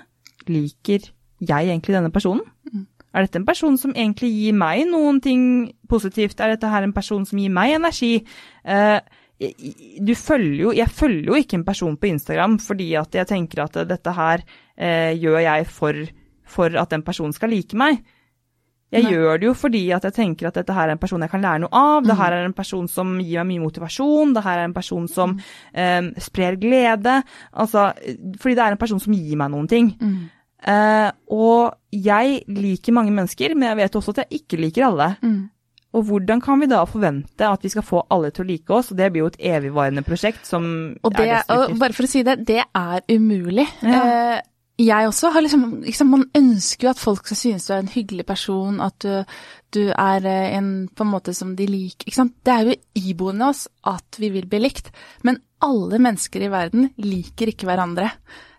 liker jeg egentlig denne personen? Mm. Er dette en person som egentlig gir meg noen ting positivt? Er dette her en person som gir meg energi? Eh, du følger jo, jeg følger jo ikke en person på Instagram fordi at jeg tenker at dette her eh, gjør jeg for, for, at den personen skal like meg. Jeg Nei. gjør det jo fordi at jeg tenker at dette her er en person jeg kan lære noe av. Mm. Det her er en person som gir meg mye motivasjon. Det her er en person som eh, sprer glede. Altså, fordi det er en person som gir meg noen ting. Mm. Eh, og jeg liker mange mennesker, men jeg vet også at jeg ikke liker alle. Mm. Og hvordan kan vi da forvente at vi skal få alle til å like oss? Og det blir jo et evigvarende prosjekt som og det, er destruktivt. Og bare for å si det, det er umulig. Ja. Eh, jeg også har liksom, liksom, Man ønsker jo at folk skal synes du er en hyggelig person, at du, du er eh, en på en måte som de liker. Ikke sant? Det er jo iboende oss at vi vil bli likt. Men alle mennesker i verden liker ikke hverandre.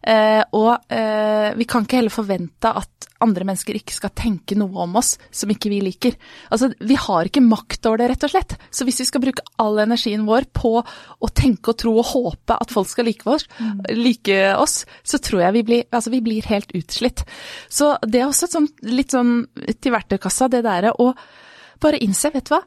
Eh, og eh, vi kan ikke heller forvente at andre mennesker ikke skal tenke noe om oss som ikke vi liker. Altså, vi har ikke makt over det, rett og slett. Så hvis vi skal bruke all energien vår på å tenke og tro og håpe at folk skal like oss, mm. like oss så tror jeg vi blir, altså, vi blir helt utslitt. Så det er også sånn, litt sånn til verktøykassa, det derre å bare innse, vet du hva,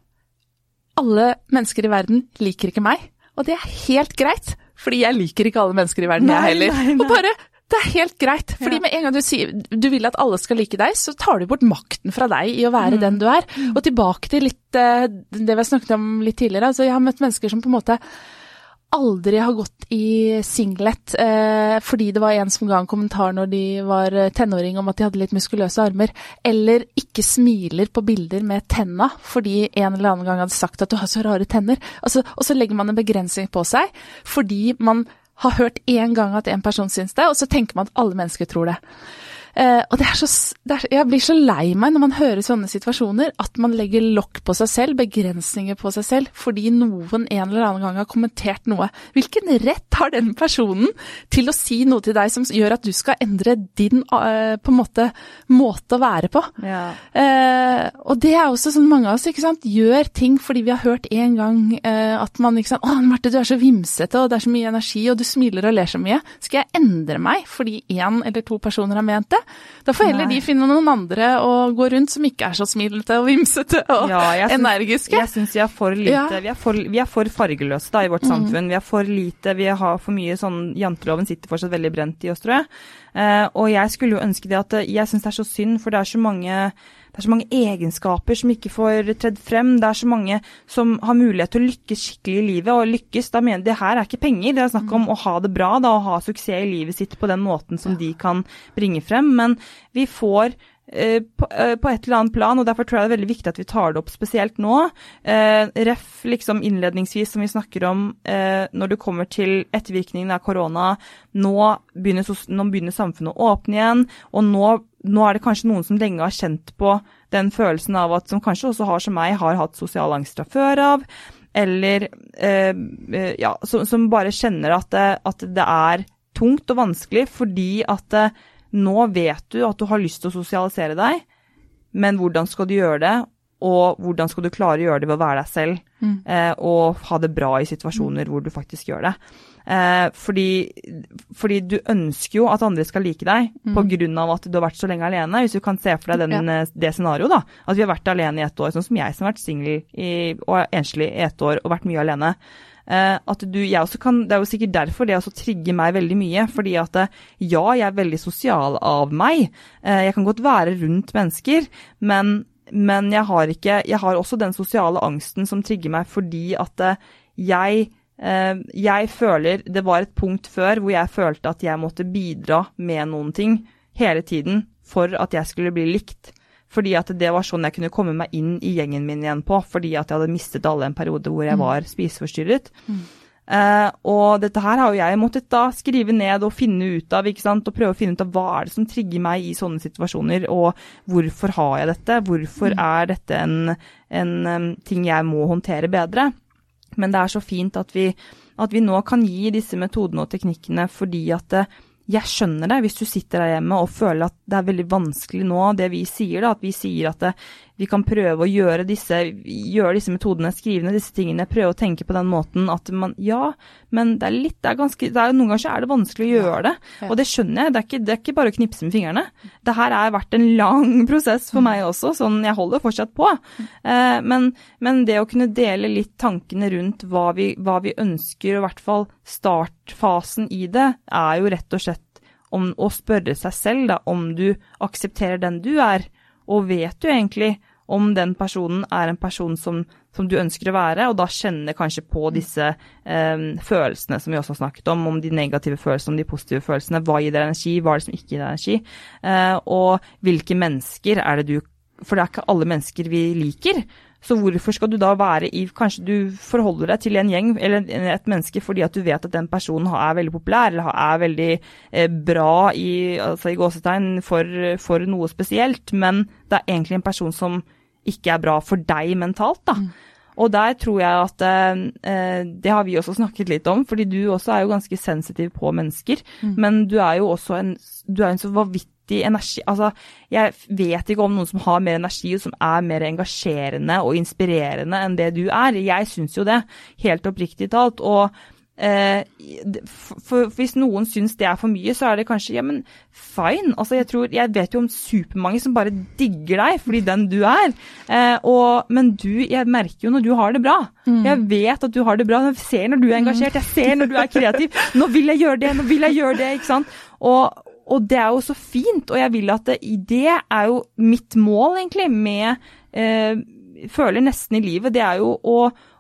alle mennesker i verden liker ikke meg, og det er helt greit. Fordi jeg liker ikke alle mennesker i verden, nei, jeg heller. Nei, nei. Og bare det er helt greit, fordi ja. med en gang du sier du vil at alle skal like deg, så tar du bort makten fra deg i å være mm. den du er. Mm. Og tilbake til litt eh, det vi snakket om litt tidligere. altså Jeg har møtt mennesker som på en måte aldri har gått i singlet eh, fordi det var en som ga en kommentar når de var eh, tenåring om at de hadde litt muskuløse armer, eller ikke smiler på bilder med tenna fordi en eller annen gang hadde sagt at du har så rare tenner. Altså, og så legger man en begrensning på seg fordi man har hørt én gang at en person syns det, og så tenker man at alle mennesker tror det. Eh, og det er så, det er, jeg blir så lei meg når man hører sånne situasjoner, at man legger lokk på seg selv, begrensninger på seg selv, fordi noen en eller annen gang har kommentert noe. Hvilken rett har den personen til å si noe til deg som gjør at du skal endre din uh, på en måte, måte å være på? Ja. Eh, og det er også sånn mange av oss ikke sant, gjør ting fordi vi har hørt en gang eh, at man ikke sant, 'Å, Marte, du er så vimsete, og det er så mye energi, og du smiler og ler så mye.' Skal jeg endre meg fordi én eller to personer har ment det? Da får heller Nei. de finne noen andre å gå rundt som ikke er så smilete og vimsete og ja, jeg synes, energiske. Jeg syns vi er for lite ja. vi, er for, vi, er for, fargeløse da, i vårt mm. samfunn. Vi er for lite, vi har for mye sånn Janteloven sitter fortsatt veldig brent i oss, tror jeg. Uh, og jeg skulle jo ønske det at Jeg syns det er så synd, for det er så mange det er så mange egenskaper som ikke får tredd frem. Det er så mange som har mulighet til å lykkes skikkelig i livet. Og lykkes, da mener det her er ikke penger. Det er snakk om å ha det bra, da, å ha suksess i livet sitt på den måten som de kan bringe frem. Men vi får Eh, på, eh, på, et eller annet plan, og derfor tror jeg det er veldig viktig at vi tar det opp spesielt nå. Eh, ref liksom innledningsvis som vi snakker om eh, når det kommer til ettervirkningene av korona. Nå begynner, nå begynner, samfunnet å åpne igjen, og nå, nå, er det kanskje noen som lenge har kjent på den følelsen av at, som kanskje også har som meg, har hatt sosial angst fra før av. Eller eh, eh, ja, som, som, bare kjenner at det, at det, er tungt og vanskelig fordi at nå vet du at du har lyst til å sosialisere deg, men hvordan skal du gjøre det? Og hvordan skal du klare å gjøre det ved å være deg selv mm. eh, og ha det bra i situasjoner mm. hvor du faktisk gjør det. Eh, fordi, fordi, du ønsker jo at andre skal like deg mm. pga. at du har vært så lenge alene. Hvis du kan se for deg den, ja. Eh, det scenarioet, da. At vi har vært alene i ett år, sånn som jeg som har vært singel og enslig i ett år og vært mye alene. Eh, at du, jeg også kan, Det er jo sikkert derfor det også trigger meg veldig mye. fordi at eh, ja, jeg er veldig sosial av meg. Eh, jeg kan godt være rundt mennesker, men, men jeg, har ikke, jeg har også den sosiale angsten som trigger meg fordi at uh, jeg jeg føler Det var et punkt før hvor jeg følte at jeg måtte bidra med noen ting hele tiden for at jeg skulle bli likt. Fordi at det var sånn jeg kunne komme meg inn i gjengen min igjen på, fordi at jeg hadde mistet alle en periode hvor jeg mm. var spiseforstyrret. Mm. Uh, og dette her har jo jeg måttet da skrive ned og finne ut av, ikke sant, og prøve å finne ut av hva er det som trigger meg i sånne situasjoner, og hvorfor har jeg dette? Hvorfor mm. er dette en, en um, ting jeg må håndtere bedre? Men det er så fint at vi, at vi nå kan gi disse metodene og teknikkene fordi at det, jeg skjønner det hvis du sitter der hjemme og føler at det er veldig vanskelig nå, det vi sier, da, at vi sier at det, vi kan prøve å gjøre disse, gjøre disse metodene, skrive ned disse tingene, prøve å tenke på den måten at man Ja, men det er litt det er ganske, det er, Noen ganger så er det vanskelig å gjøre det, og det skjønner jeg. Det er, ikke, det er ikke bare å knipse med fingrene. Det her har vært en lang prosess for meg også, sånn jeg holder fortsatt på. Eh, men, men, det å kunne dele litt tankene rundt hva vi, hva vi ønsker, og i hvert fall startfasen i det, er jo rett og slett om å spørre seg selv da, om du aksepterer den du er, og vet du egentlig om den personen er en person som, som du ønsker å være, og da kjenner kanskje på disse eh, følelsene som vi også har snakket om, om de negative følelsene, om de positive følelsene. Hva gir deg energi, hva er det som ikke gir deg energi? Eh, og hvilke mennesker er det du For det er ikke alle mennesker vi liker. Så hvorfor skal du da være i Kanskje du forholder deg til en gjeng eller et menneske fordi at du vet at den personen er veldig populær eller er veldig eh, bra i, altså i gåsetegn for, for, noe spesielt, men det er egentlig en person som ikke er bra for deg mentalt, da. Mm. Og der tror jeg at eh, Det har vi også snakket litt om, fordi du også er jo ganske sensitiv på mennesker. Mm. Men du er jo også en, du er en så vanvittig vanvittig energi Altså, jeg vet ikke om noen som har mer energi og som er mer engasjerende og inspirerende enn det du er. Jeg syns jo det, helt oppriktig talt. Og eh, for, for hvis noen syns det er for mye, så er det kanskje ja, men fine. Altså, jeg, tror, jeg vet jo om supermange som bare digger deg fordi den du er. Eh, og, men du, jeg merker jo når du har det bra. Mm. Jeg vet at du har det bra. Jeg ser når du er engasjert, jeg ser når du er kreativ. Nå vil jeg gjøre det, nå vil jeg gjøre det. ikke sant? Og, og det er jo så fint, og jeg vil at det, det er jo mitt mål, egentlig, med eh, Føler nesten i livet, det er jo å,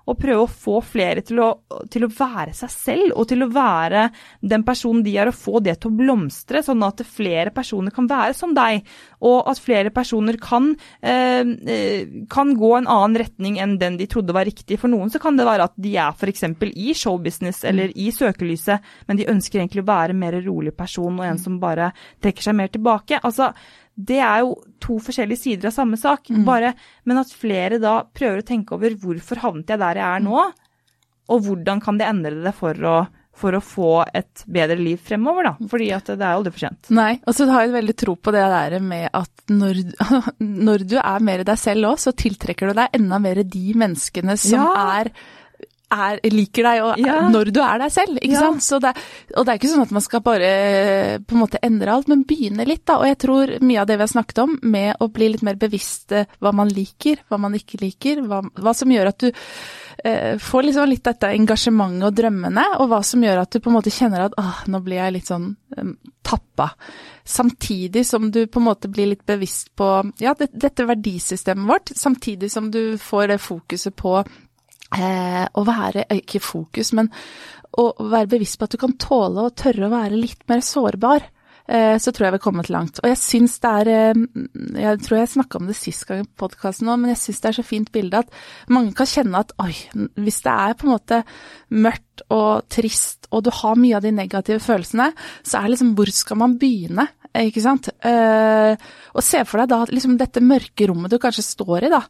og prøve å få flere til å, til å, være seg selv, og til å være den personen de er, og få det til å blomstre, sånn at flere personer kan være som deg, og at flere personer kan, eh, eh kan gå en annen retning enn den de trodde var riktig. For noen så kan det være at de er f.eks. i showbusiness eller i søkelyset, men de ønsker egentlig å være mer rolig person og en som bare trekker seg mer tilbake. Altså, det er jo to forskjellige sider av samme sak. Mm. Bare, men at flere da prøver å tenke over hvorfor havnet jeg der jeg er nå, og hvordan kan de endre det for å, for å få et bedre liv fremover, da. Fordi at det er aldri for sent. Nei, og så har jeg veldig tro på det der med at når, når du er mer deg selv òg, så tiltrekker du deg enda mer de menneskene som ja. er er, liker deg og, ja. når du er deg selv. ikke ja. sant? Det, og det er ikke sånn at man skal bare på en måte endre alt, men begynne litt. da, Og jeg tror mye av det vi har snakket om, med å bli litt mer bevisst hva man liker, hva man ikke liker, hva, hva som gjør at du eh, får liksom litt dette engasjementet og drømmene, og hva som gjør at du på en måte kjenner at ah, nå blir jeg litt sånn um, tappa. Samtidig som du på en måte blir litt bevisst på ja, det, dette verdisystemet vårt, samtidig som du får det fokuset på eh, å være, ikke fokus, men å være bevisst på at du kan tåle og tørre å være litt mer sårbar. Eh, så tror jeg vi har kommet langt. Og jeg syns det er eh, Jeg tror jeg snakka om det sist gang i podkasten òg, men jeg syns det er så fint bilde at mange kan kjenne at oi, hvis det er på en måte mørkt og trist, og du har mye av de negative følelsene, så er det liksom hvor skal man begynne? Ikke sant? Eh, og se for deg da liksom dette mørke rommet du kanskje står i, da.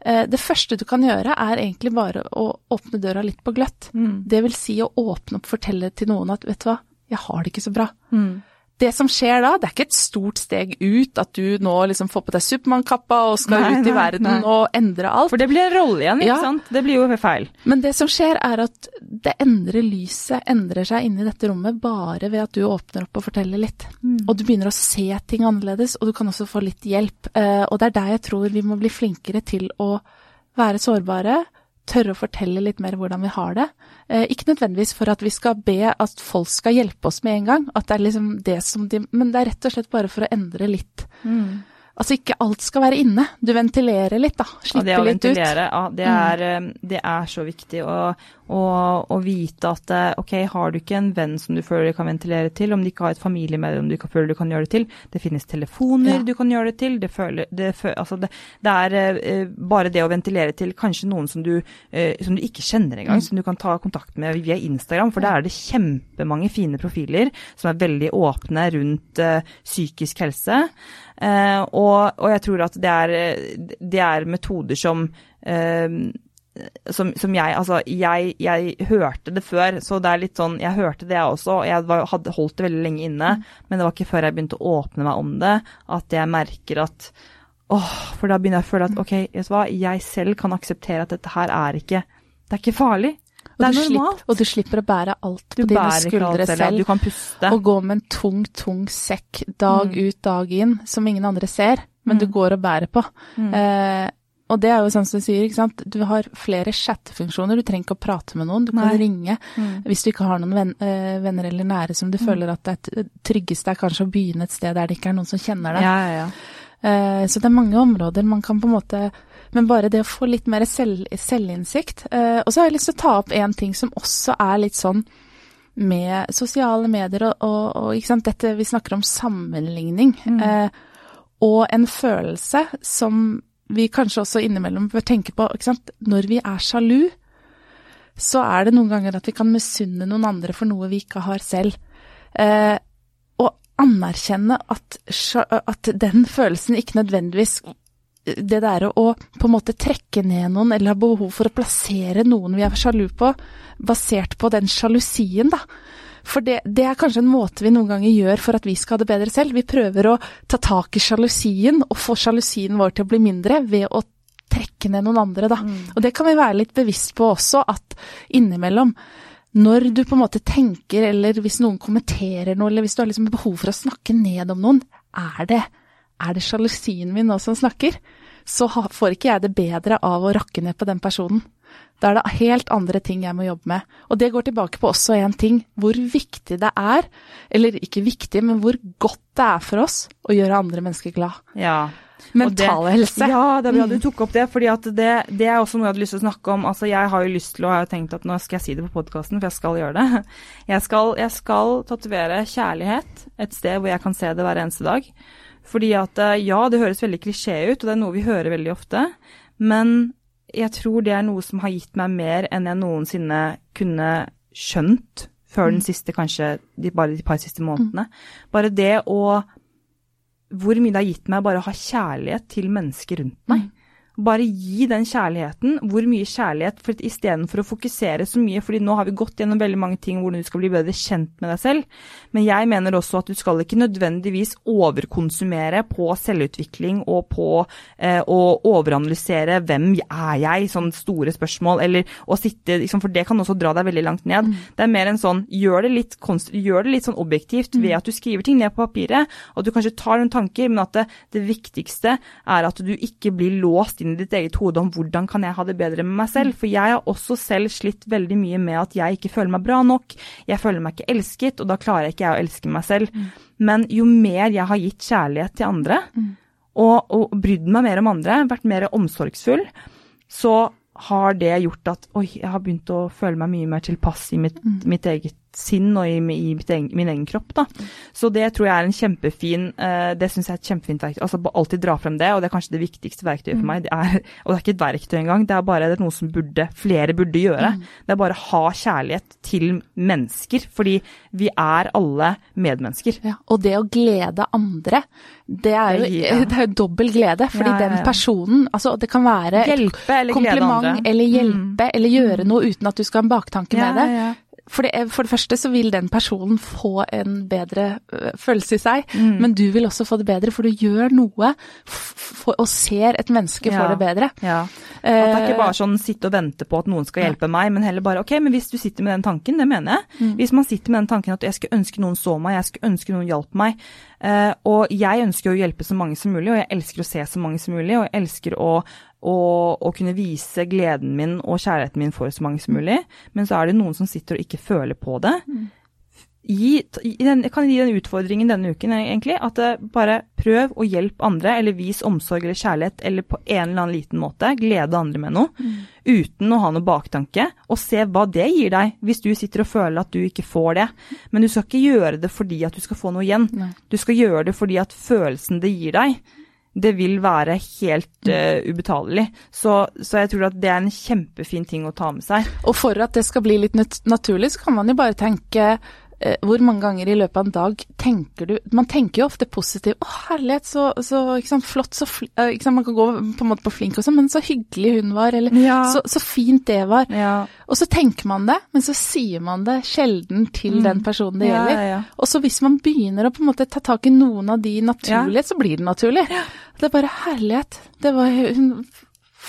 Eh, det første du kan gjøre, er egentlig bare å åpne døra litt på gløtt. Mm. Det vil si å åpne opp, fortelle til noen at vet du hva, jeg har det ikke så bra. Mm det som skjer da, det er ikke et stort steg ut at du nå liksom får på deg Supermann-kappa og skal nei, ut i verden nei. og endre alt. For det blir en rolle igjen, ikke ja. sant. Det blir jo feil. Men det som skjer er at det endrer lyset, endrer seg inni dette rommet bare ved at du åpner opp og forteller litt. Mm. Og du begynner å se ting annerledes, og du kan også få litt hjelp. Eh, og det er der jeg tror vi må bli flinkere til å være sårbare tørre å fortelle litt mer hvordan vi har det. Eh, ikke nødvendigvis for at vi skal be at folk skal hjelpe oss med en gang, at det er liksom det som de Men det er rett og slett bare for å endre litt. Mm. Altså ikke alt skal være inne. Du ventilerer litt, da. Slipper litt ut. Ja, det er, mm. det er så viktig å, å, å, vite at eh, ok, har du ikke en venn som du føler du kan ventilere til, om du ikke har et familiemedlem du ikke føler du kan gjøre det til, det finnes telefoner ja. du kan gjøre det til, det, føler, det, altså det, det er uh, bare det å ventilere til kanskje noen som du, uh, som du ikke kjenner engang, mm. som du kan ta kontakt med via Instagram, for der er det kjempemange fine profiler som er veldig åpne rundt uh, psykisk helse. Uh, og, og, jeg tror at det er, det er metoder som, uh, som, som jeg Altså, jeg, jeg, hørte det før, så det er litt sånn Jeg hørte det, jeg også, og jeg var, hadde holdt det veldig lenge inne. Mm. Men det var ikke før jeg begynte å åpne meg om det, at jeg merker at Åh, for da begynner jeg å føle at OK, vet du hva, jeg selv kan akseptere at dette her er ikke Det er ikke farlig. Det er normalt. Slipper, og du slipper å bære alt du på dine skuldre alt, selv. Du kan puste. Og gå med en tung, tung sekk dag mm. ut, dag inn, som ingen andre ser, men mm. du går og bærer på. Mm. Eh, og det er jo sånn som du sier, ikke sant. Du har flere chattefunksjoner. Du trenger ikke å prate med noen. Du kan Nei. ringe mm. hvis du ikke har noen ven, øh, venner eller nære som du mm. føler at det tryggeste er kanskje å begynne et sted der det ikke er noen som kjenner deg. Ja, ja, ja. Eh, så det er mange områder man kan på en måte men bare det å få litt mer selv, selvinnsikt. Eh, og så har jeg lyst til å ta opp en ting som også er litt sånn med sosiale medier og, og, og dette vi snakker om sammenligning. Mm. Eh, og en følelse som vi kanskje også innimellom bør tenke på. Når vi er sjalu, så er det noen ganger at vi kan misunne noen andre for noe vi ikke har selv. Eh, og anerkjenne at, at den følelsen ikke nødvendigvis det derre å på en måte trekke ned noen, eller ha behov for å plassere noen vi er sjalu på, basert på den sjalusien, da. For det, det, er kanskje en måte vi noen ganger gjør for at vi skal ha det bedre selv. Vi prøver å ta tak i sjalusien og få sjalusien vår til å bli mindre ved å trekke ned noen andre, da. Mm. Og det kan vi være litt bevisst på også, at innimellom når du på en måte tenker, eller hvis noen kommenterer noe, eller hvis du har liksom behov for å snakke ned om noen, er det, er det sjalusien min nå som snakker? Så får ikke jeg det bedre av å rakke ned på den personen. Da er det helt andre ting jeg må jobbe med. Og det går tilbake på også én ting, hvor viktig det er, eller ikke viktig, men hvor godt det er for oss å gjøre andre mennesker glad. Ja. Mentale helse. Ja, det er bra du tok opp det. For det, det, er også noe jeg hadde lyst til å snakke om. Altså, Jeg har jo lyst til, å har tenkt at nå skal jeg si det på podkasten, for jeg skal gjøre det. Jeg skal, jeg skal tatovere kjærlighet et sted hvor jeg kan se det hver eneste dag. Fordi at eh, ja, det høres veldig klisjé ut, og det er noe vi hører veldig ofte. Men jeg tror det er noe som har gitt meg mer enn jeg noensinne kunne skjønt før den mm. siste, kanskje de, bare de par siste månedene. Bare det å hvor mye det har gitt meg bare å ha kjærlighet til mennesker rundt meg. Bare gi den kjærligheten. Hvor mye kjærlighet for istedenfor å fokusere så mye, fordi nå har vi gått gjennom veldig mange ting hvordan du skal bli bedre kjent med deg selv. Men jeg mener også at du skal ikke nødvendigvis overkonsumere på selvutvikling og på eh, å overanalysere hvem er jeg, sånn store spørsmål, eller å sitte liksom, For det kan også dra deg veldig langt ned. Mm. Det er mer en sånn gjør det litt, gjør det litt sånn objektivt mm. ved at du skriver ting ned på papiret, at du kanskje tar noen tanker, men at det, det viktigste er at du ikke blir låst inn inn i ditt eget hode om hvordan kan jeg ha det bedre med meg selv. For jeg har også selv slitt veldig mye med at jeg ikke føler meg bra nok. Jeg føler meg ikke elsket, og da klarer ikke jeg å elske meg selv. Mm. Men jo mer jeg har gitt kjærlighet til andre, mm. og, og brydd meg mer om andre, vært mer omsorgsfull, så har det gjort at oi, jeg har begynt å føle meg mye mer tilpass i mitt, mm. mitt eget sinn og i, i egen, min egen kropp. Da. Så det tror jeg er en kjempefin uh, Det syns jeg er et kjempefint verktøy. Altså alltid dra frem det, og det er kanskje det viktigste verktøyet for mm. meg. Det er, og det er ikke et verktøy engang, det er bare det er noe som burde, flere burde gjøre. Mm. Det er bare ha kjærlighet til mennesker, fordi vi er alle medmennesker. Ja, og det å glede andre, det er jo, ja. det er jo dobbel glede. Fordi ja, den personen Altså, det kan være hjelpe, et kompliment eller hjelpe mm. eller gjøre noe uten at du skal ha en baktanke med det. For det, for det, første så vil den personen få en bedre uh, følelse i seg, mm. men du vil også få det bedre, for du gjør noe for, og ser et menneske ja. få det bedre. Ja. At det er ikke bare sånn sitte og vente på at noen skal hjelpe ja. meg, men heller bare ok, men hvis du sitter med den tanken, det mener jeg. Mm. Hvis man sitter med den tanken at jeg skulle ønske noen så meg, jeg skulle ønske noen hjalp meg, uh, og jeg ønsker å hjelpe så mange som mulig, og jeg elsker å se så mange som mulig, og jeg elsker å og, og, kunne vise gleden min og kjærligheten min for så mange som mulig. Men så er det noen som sitter og ikke føler på det. Mm. Gi, den, jeg kan gi den utfordringen denne uken, egentlig. At bare prøv å hjelpe andre, eller vis omsorg eller kjærlighet, eller på en eller annen liten måte. Glede andre med noe. Mm. Uten å ha noe baktanke. Og se hva det gir deg, hvis du sitter og føler at du ikke får det. Men du skal ikke gjøre det fordi at du skal få noe igjen. Nei. Du skal gjøre det fordi at følelsen det gir deg, det vil være helt uh, ubetalelig. Så, så, jeg tror at det er en kjempefin ting å ta med seg. Og for at det skal bli litt naturlig, så kan man jo bare tenke hvor mange ganger i løpet av en dag tenker du Man tenker jo ofte positivt. 'Å, herlighet, så, så sant, flott, så eh, sant, Man kan gå på en måte på flink og sånn, men så hyggelig hun var, eller ja. så, så, fint det var. Ja. Og så tenker man det, men så sier man det sjelden til mm. den personen det gjelder. Ja, og så hvis man begynner å på en måte ta tak i noen av de naturlige, så blir det naturlig. Det er bare herlighet. Det var hun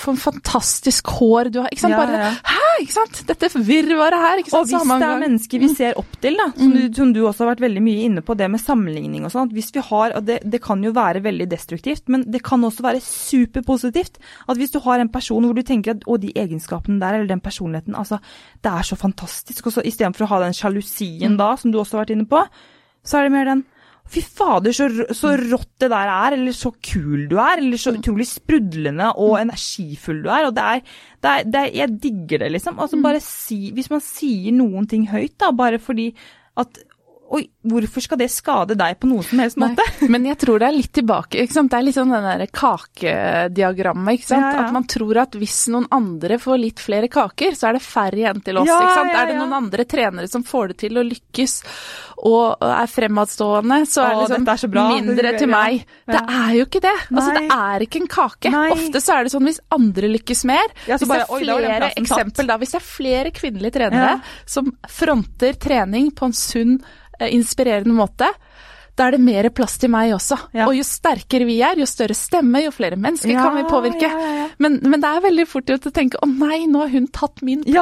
for en fantastisk hår du har. Ikke sant? Ja, Bare, ja. Hæ, ikke sant? Dette virvaret her. ikke sant? Og hvis det er mennesker vi ser opp til, da, som, mm. du, som, du, også har vært veldig mye inne på, det med sammenligning og sånn. Hvis vi har, og det, det, kan jo være veldig destruktivt, men det kan også være superpositivt. At hvis du har en person hvor du tenker at å, de egenskapene der, eller den personligheten, altså, det er så fantastisk. Og så istedenfor å ha den sjalusien mm. da, som du også har vært inne på, så er det mer den Fy fader, så, så, rått det der er, eller så kul du er, eller så mm. utrolig sprudlende og mm. energifull du er. Og det er, det er, det er Jeg digger det, liksom. Altså, mm. bare si Hvis man sier noen ting høyt, da, bare fordi at Oi, hvorfor skal det skade deg på noen som helst måte? Nei, men jeg tror det er litt tilbake. ikke sant? Det er litt sånn den derre kakediagrammet. ikke sant? Ja, ja. At man tror at hvis noen andre får litt flere kaker, så er det færre igjen til oss. Ja, ikke sant? Er det noen andre trenere som får det til å lykkes og er fremadstående, så er det liksom er mindre til meg. Det er jo ikke det. Altså, det er ikke en kake. Nei. Ofte så er det sånn hvis andre lykkes mer Hvis det er flere eksempel da, hvis det er flere kvinnelige trenere som fronter trening på en sunn inspirerende måte, da er det mer plass til meg også. Ja. Og jo sterkere vi er, jo større stemme, jo flere mennesker ja, kan vi påvirke. Ja, men, men, det er veldig fort gjort å tenke å nei, nå har hun tatt min plass.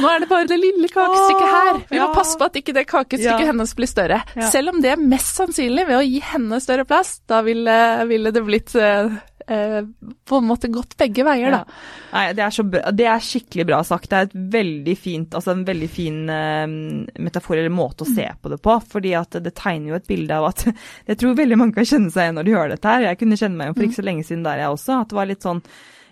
Nå er det bare det lille kakestykket her. Vi må passe på at ikke det kakestykket hennes blir større. Selv om det er mest sannsynlig ved å gi henne større plass, da ville, ville det blitt uh, eh, på en måte gått begge veier, da. Ja. Nei, det er, bra, det er, skikkelig bra sagt. Det er et veldig fint, altså en veldig fin eh, metafor eller måte å se på det på. fordi at det tegner jo et bilde av at Jeg tror veldig mange kan kjenne seg igjen når de hører dette her. Jeg kunne kjenne meg igjen for ikke så lenge siden der, jeg også. At det var litt sånn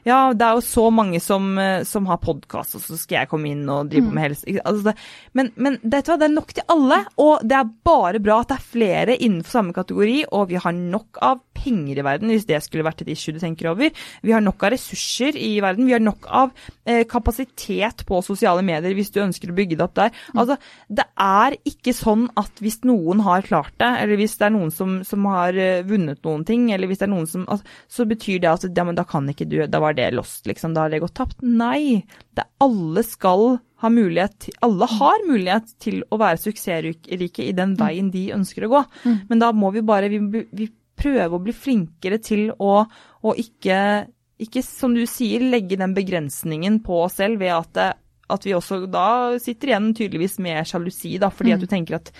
ja, det er jo så mange som, eh, som har podkast, og så skal jeg komme inn og drive på med mm. helse. Altså men, men det, det er nok til alle, og det er bare bra at det er flere innenfor samme kategori, og vi har nok av penger i verden, hvis det skulle vært et issue du tenker over. Vi har nok av ressurser i verden. Vi har nok av eh, kapasitet på sosiale medier hvis du ønsker å bygge det opp der. Mm. Altså, det er ikke sånn at hvis noen har klart det, eller hvis det er noen som, som har uh, vunnet noen ting, eller hvis det er noen som altså, Så betyr det at ja, men da kan ikke du, da var det lost, liksom. Da har det gått tapt. Nei. Det alle skal ha mulighet Alle har mulighet til å være suksessrike i den mm. veien de ønsker å gå. Mm. Men da må vi bare vi, vi prøve å bli flinkere til å, å ikke, ikke, som du sier, legge den begrensningen på oss selv ved at, at vi også da sitter igjen tydeligvis med sjalusi, da, fordi mm. at du tenker at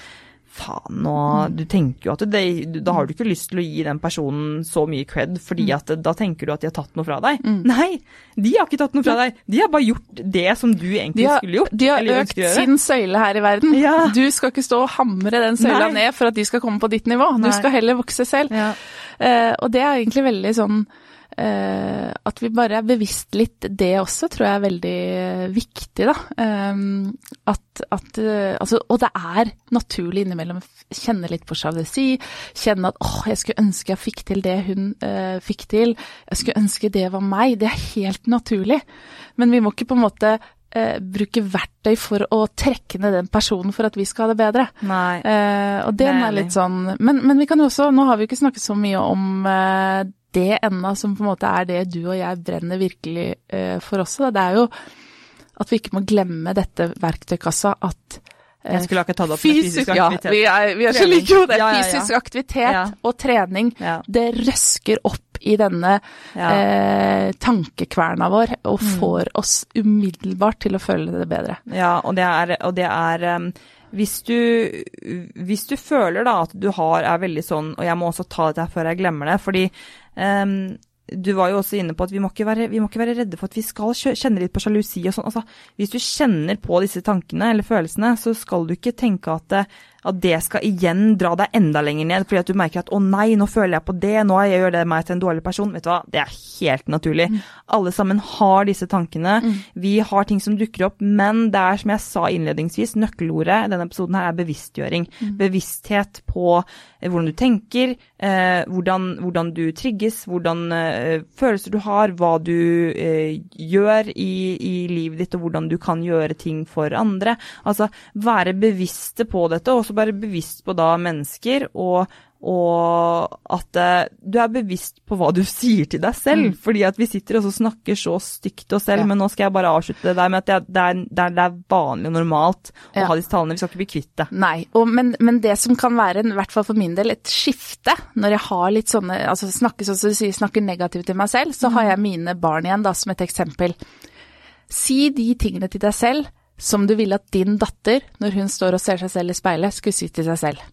faen, nå Du tenker jo at det, Da har du ikke lyst til å gi den personen så mye cred, fordi mm. at da tenker du at de har tatt noe fra deg. Mm. Nei, de har ikke tatt noe fra deg. De har bare gjort det som du egentlig har, skulle gjort. De har økt sin søyle her i verden. Ja. Du skal ikke stå og hamre den søyla Nei. ned for at de skal komme på ditt nivå. Du skal heller vokse selv. Ja. Uh, og det er egentlig veldig sånn at vi bare er bevisst litt det også, tror jeg er veldig viktig, da. Um, at, at altså, og det er naturlig innimellom å kjenne litt på sjalusi. Kjenne at åh, jeg skulle ønske jeg fikk til det hun uh, fikk til. Jeg skulle ønske det var meg. Det er helt naturlig. Men vi må ikke på en måte uh, bruke verktøy for å trekke ned den personen for at vi skal ha det bedre. Nei. Uh, og den er litt sånn men, men, vi kan jo også, nå har vi ikke snakket så mye om eh, det ennå, som på en måte er det du og jeg brenner virkelig eh, for også. Det er jo at vi ikke må glemme dette verktøykassa at jeg eh, skulle akkurat tatt opp fysisk, fysisk aktivitet. Ja, vi er, vi er så like jo det. Ja, ja, fysisk aktivitet og trening, det røsker opp i denne eh, tankekverna vår og mm. får oss umiddelbart til å føle det bedre. Ja, og det er, og det er um, hvis du, hvis du, føler da at du har, er veldig sånn Og jeg må også ta dette her før jeg glemmer det. fordi um, du var jo også inne på at vi må, være, vi må, ikke være, redde for at vi skal kjenne litt på sjalusi og sånn. Altså, hvis du kjenner på disse tankene eller følelsene, så skal du ikke tenke at det, at det skal igjen dra deg enda lenger ned, fordi at du merker at 'å nei, nå føler jeg på det, nå gjør det meg til en dårlig person'. Vet du hva, det er helt naturlig. Mm. Alle sammen har disse tankene. Mm. Vi har ting som dukker opp, men det er som jeg sa innledningsvis, nøkkelordet i denne episoden her er bevisstgjøring. Mm. Bevissthet på eh, hvordan du tenker, eh, hvordan, hvordan, du trigges, hvordan eh, følelser du har, hva du eh, gjør i, i livet ditt, og hvordan du kan gjøre ting for andre. Altså være bevisste på dette. og også være bevisst på da mennesker, og, og at uh, du er bevisst på hva du sier til deg selv. Mm. Fordi at vi sitter og snakker så stygt til oss selv, ja. men nå skal jeg bare avslutte det der med at det er, det er, det er vanlig og normalt å ja. ha disse tallene. Vi skal ikke bli kvitt det. Nei, og, men, men, det som kan være, i hvert fall for min del, et skifte når jeg har litt sånne altså snakker, så du sier, snakker negativt til meg selv, så mm. har jeg mine barn igjen da som et eksempel. Si de tingene til deg selv som du ville at din datter, når hun står og ser seg selv i speilet, skulle si til seg selv.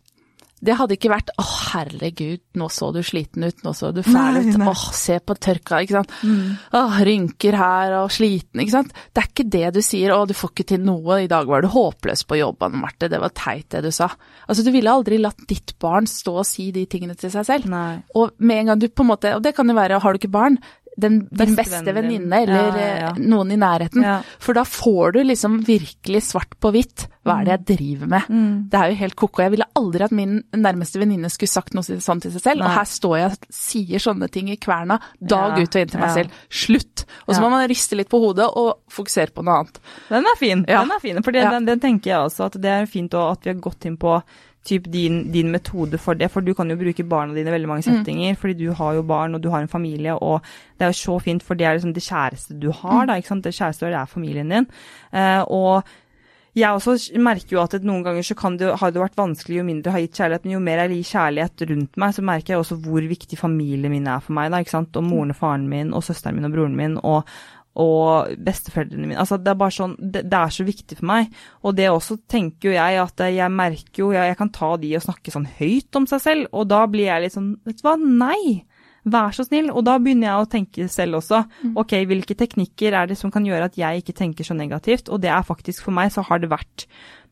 Det hadde ikke vært 'Å, herregud, nå så du sliten ut, nå så du fæl ut', 'Å, se på tørka', ikke sant. Mm. 'Å, rynker her og sliten', ikke sant. Det er ikke det du sier 'Å, du får ikke til noe, i dag var du håpløs på jobb, Anne Marte', det var teit det du sa. Altså, du ville aldri latt ditt barn stå og si de tingene til seg selv. Nei. Og med en gang du på en måte, og det kan jo være, har du ikke barn, den, din beste venninne eller ja, ja. Eh, noen i nærheten. For da får du liksom virkelig svart på hvitt. Hva er det jeg driver med? Mm. Det er jo helt ko-ko. Jeg ville aldri at min nærmeste venninne skulle sagt noe sånt til seg selv. Nei. Og her står jeg og sier sånne ting i kverna dag ut og inn til meg selv. Slutt! Og så må man riste litt på hodet og fokusere på noe annet. Den er fin. Den er fin. For den, den, tenker jeg også at det er fint at vi har gått inn på typ din, din, metode for det. For du kan jo bruke barna dine i veldig mange mm. settinger, mm. fordi du har jo barn og du har en familie, og det er jo så fint, for det er liksom det kjæreste du har, mm. da, ikke sant. Det kjæreste er familien din. Uh, og jeg også merker jo at noen ganger så kan det, har det vært vanskelig jo mindre jeg har gitt kjærlighet, men jo mer jeg gir kjærlighet rundt meg, så merker jeg også hvor viktig familien min er for meg. da, ikke sant? Og moren og faren min og søsteren min og broren min. og og besteforeldrene mine. Altså, det er bare sånn, det, det, er så viktig for meg. Og det også tenker jo jeg at jeg merker jo jeg, jeg, kan ta de og snakke sånn høyt om seg selv, og da blir jeg litt sånn Vet du hva, nei. Vær så snill. Og da begynner jeg å tenke selv også. Mm. Ok, hvilke teknikker er det som kan gjøre at jeg ikke tenker så negativt? Og det er faktisk for meg så har det vært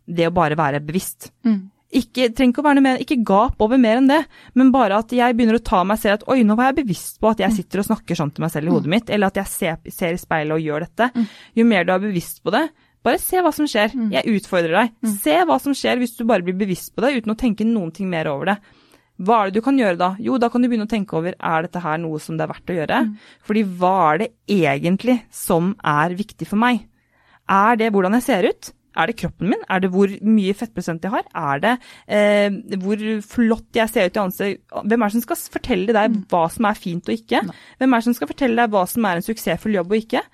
det å bare være bevisst. Mm. Ikke, trenger ikke å være noe mer, ikke gap over mer enn det, men bare at jeg begynner å ta meg selv at oi, nå var jeg bevisst på at jeg mm. sitter og snakker sånn til meg selv i hodet mitt, eller at jeg ser, ser i speilet og gjør dette. Mm. Jo mer du er bevisst på det, bare se hva som skjer. Mm. Jeg utfordrer deg. Se hva som skjer hvis du bare blir bevisst på det uten å tenke noen ting mer over det. Hva er det du kan gjøre da? Jo, da kan du begynne å tenke over er dette her noe som det er verdt å gjøre. Mm. Fordi hva er det egentlig som er viktig for meg? Er det hvordan jeg ser ut? Er det kroppen min? Er det hvor mye fettprosent jeg har? Er det eh, hvor flott jeg ser ut i ansiktet? Hvem er det som skal fortelle deg mm. hva som er fint og ikke? Hvem er det som skal fortelle deg hva som er en suksessfull jobb og ikke?